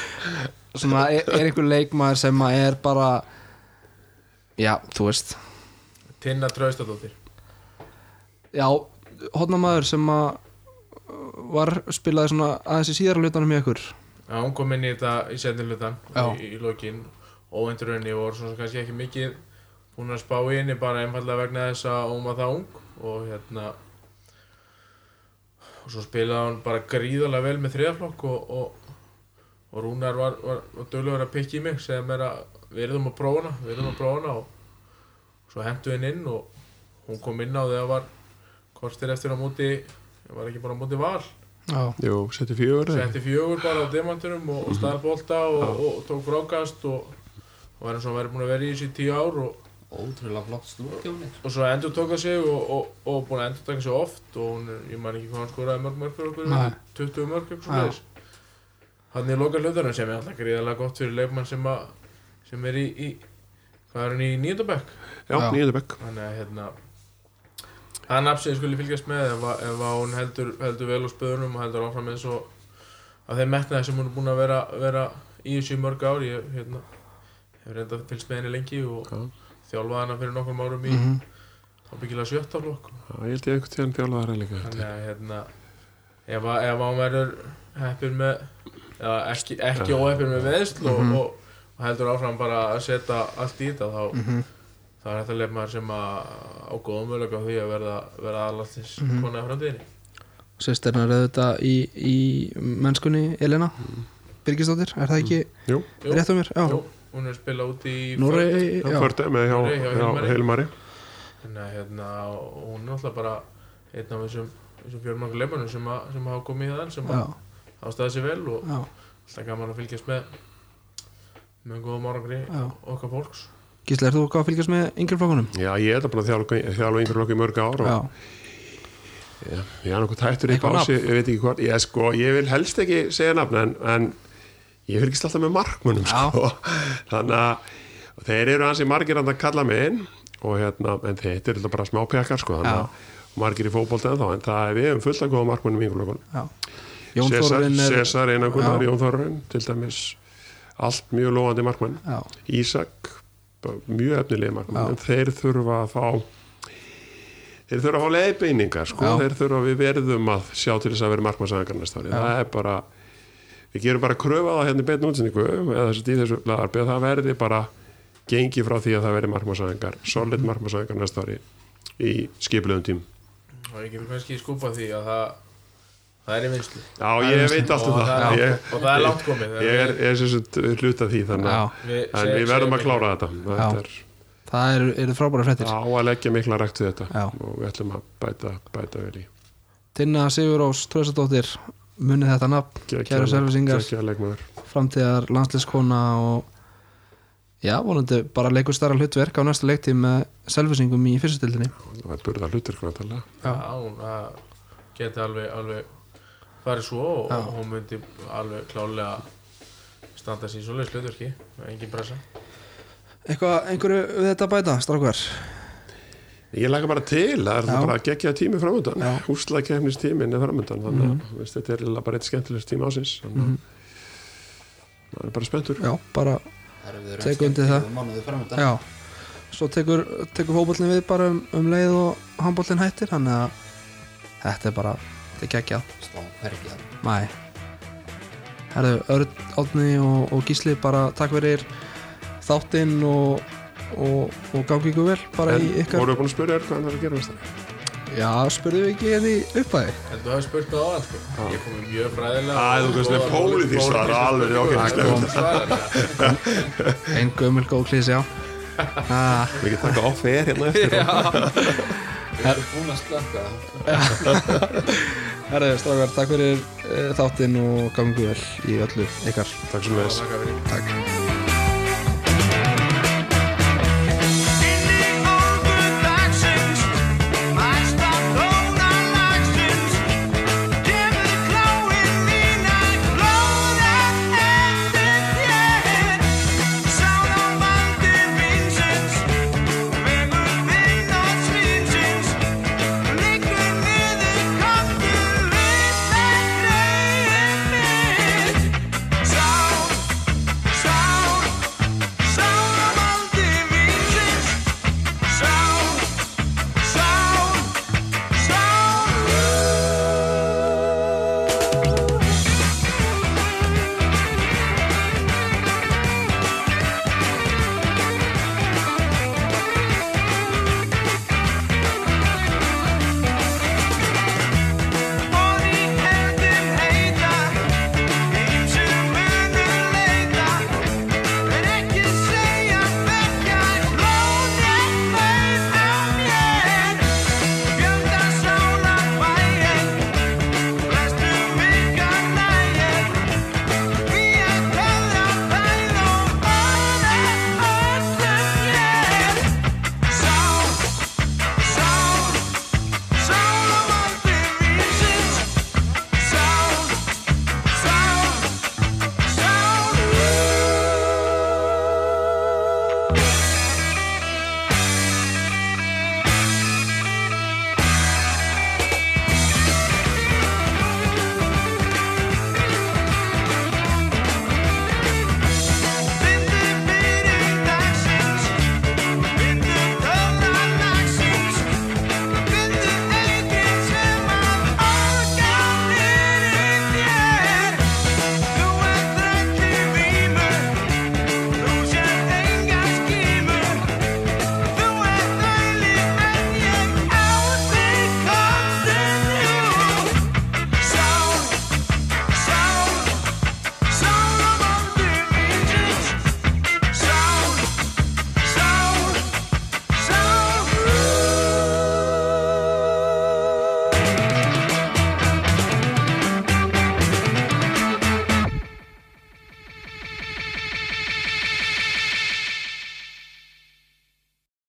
svona er, er einhver leikmaður sem að er bara já, þú veist Tinna Traustadóttir já, hotnamaður sem að var spilaði svona aðeins í síðara hlutanum í ykkur? Já, hún kom inn í þetta í setni hlutan í, í lokin. Óvendur raunni og var svona kannski ekki mikið búin að spá í henni bara einfallega vegna þess að hún var það ung og hérna og svo spilaði hún bara gríðarlega vel með þriðaflokk og, og, og Rúnar var, var, var dölugur að pikka í mig segja mér að við erum að prófa hana við erum að prófa hana og svo hentu henni inn og hún kom inn á þegar var kortir eftir á móti var ekki bara á móti val. Já, Jú, seti fjögur setti fjögur bara á demantunum og, og staðbólta og, og, og tók frákast og, og var eins og hann verið búin að vera í þessu í tíu ár og, Ótrúlega flott slúkjóni og svo endur tók það sig og, og, og búin að endur taka sig oft og hún, er- ég man ekki hvað hann skoraði mörg mörg fyrir okkur Nei. 20 mörg eitthvað Já. svo hann er loka hlutunum sem er alltaf gríðarlega gott fyrir leikmann sem, að, sem er í, í hvað er hann í nýjöndabæk Já, bekk þannig að hérna það nafnsið skuli fylgjast með ef, ef hún heldur, heldur vel á spöðunum og heldur áfram eins og að þeim metnaði sem hún er búin að vera, vera í þessu mörg ár ég hérna, hef reynda fylgst með henni lengi og Já. þjálfaði hana fyrir nokkrum árum í mhm, ábyggilega sjötta flokk. Já, ég held ég einhvern tíðan þjálfaðar líka þannig að hérna ef, að- ef hann verður heppin með eða ekki, ekki óheppin með veðsl og, Mhm. og, og heldur áfram bara að setja allt í þetta þá, mhm, þá er þetta leikmaður sem að á góðum möguleika á því að verða, verða aðlastins mm Mhm. -hmm. konaði framtíðinni. Sýstirna er auðvitað í, í mennskunni Elena Birgisdóttir, er það ekki Jú, Jú. rétt um mér? Já, Jú, hún er spilað út í Noregi, með hjá. Hilmari. Þannig að hérna, hún er alltaf bara einn af þessum, þessum fjörmangu leifmannum sem, að- sem hafa komið í það sem staðið sér vel og já, alltaf gaman að fylgjast með með góðum árangri okkar fólks Gísli, er þú hvað að fylgjast með yngri flokkunum? Já, ég er þetta búin að þjálfa, þjálfa einhver flokk í mörg ár og Já, ég er nokkuð tættur í Eitthvað pási, ég veit ekki hvort, ég, sko, ég vil helst ekki segja nafn en, en ég fylgist alltaf með markmunum sko. þannig að þeir eru hansi margir að kalla mig inn og hérna, en þetta er alltaf bara smápjakar sko, margir í fótbolta en þá, en það er við um fullt að góða markmunum í Þorurinn er Cesar einangunar, Já. Jón Þorurinn til dæmis allt mjög lóðandi markmann Já, Ísak, bara mjög efnilegi markmann en þeir þurfa að fá þeir þurfa að fá leiðbeiningar sko. Já. þeir þurfa að við verðum að sjá til þess að vera markmannsæðingar næsta ári það er bara við gerum bara kröfa það hérna í beinu útsendingu eða þess að í þessu lagarbi að það verði bara gengi frá því að það verði markmannsæðingar solid markmannsæðingar næsta ári í skipulegum tím og ég getur kannski skúpað því að það það er í vinslu Já, ég veit allt um og, það. það, ég, og það er langt komið ég er, er sem sagt hluta því þannig já, að við, en við verðum að klára þetta. Þetta er það eru, eru frábæra fréttir. Á að leggja mikla rækt við þetta. Já. og við ætlum að bæta, bæta vel í Tinna Sigurós Tröðsadóttir munið þetta nafn, kæra selvisingar framtíðar landsliskona og já, vonandi bara leikur starra hlutverk á næsta leiktíð með selvisingum í fyrstustildinni það er burða hlutur hvernig já, hún það geti alveg, alveg farið svo og, Já. og hún myndi alveg klálega standa sér í svoleiðis hlutverki engin pressa. Eitthvað, einhverju við þetta bæta, strákvar? Ég laga bara til, það er Já. bara að gegja tími framöndan, kemnis tímin er framöndan, þannig að mm veist, þetta er bara eitt skemmtilegst tíma ásins þannig að maður er bara spenntur. Já, bara, Það Tek undir það. Já. Svo tekur, tekur fótbollin við bara um, um leið og handbollin hættir Þannig að þetta er bara, þetta er geggjað Hvergi að Mæ Herðu, Örn, Átni og, og Gísli bara takk fyrir þáttinn og og, og gangi ykkur vel bara En í ykkar voru búin að spyrja þér hvað það er að gera næsta Já, spurðum við ekki hérna í uppæði En þú hefði spurt það á hann sko Ég kom með mjög fræðilega Æ, þú veist með pólitísk svar, alveg, ok, ok Einn gömul góð klís, já ah, Við getum taka off air hérna eftir. Við erum búin að slökka Herðu, strákar, takk fyrir uh, þáttinn og gangi ykkur vel í öllu ykkar. Takk svo fyrir Takk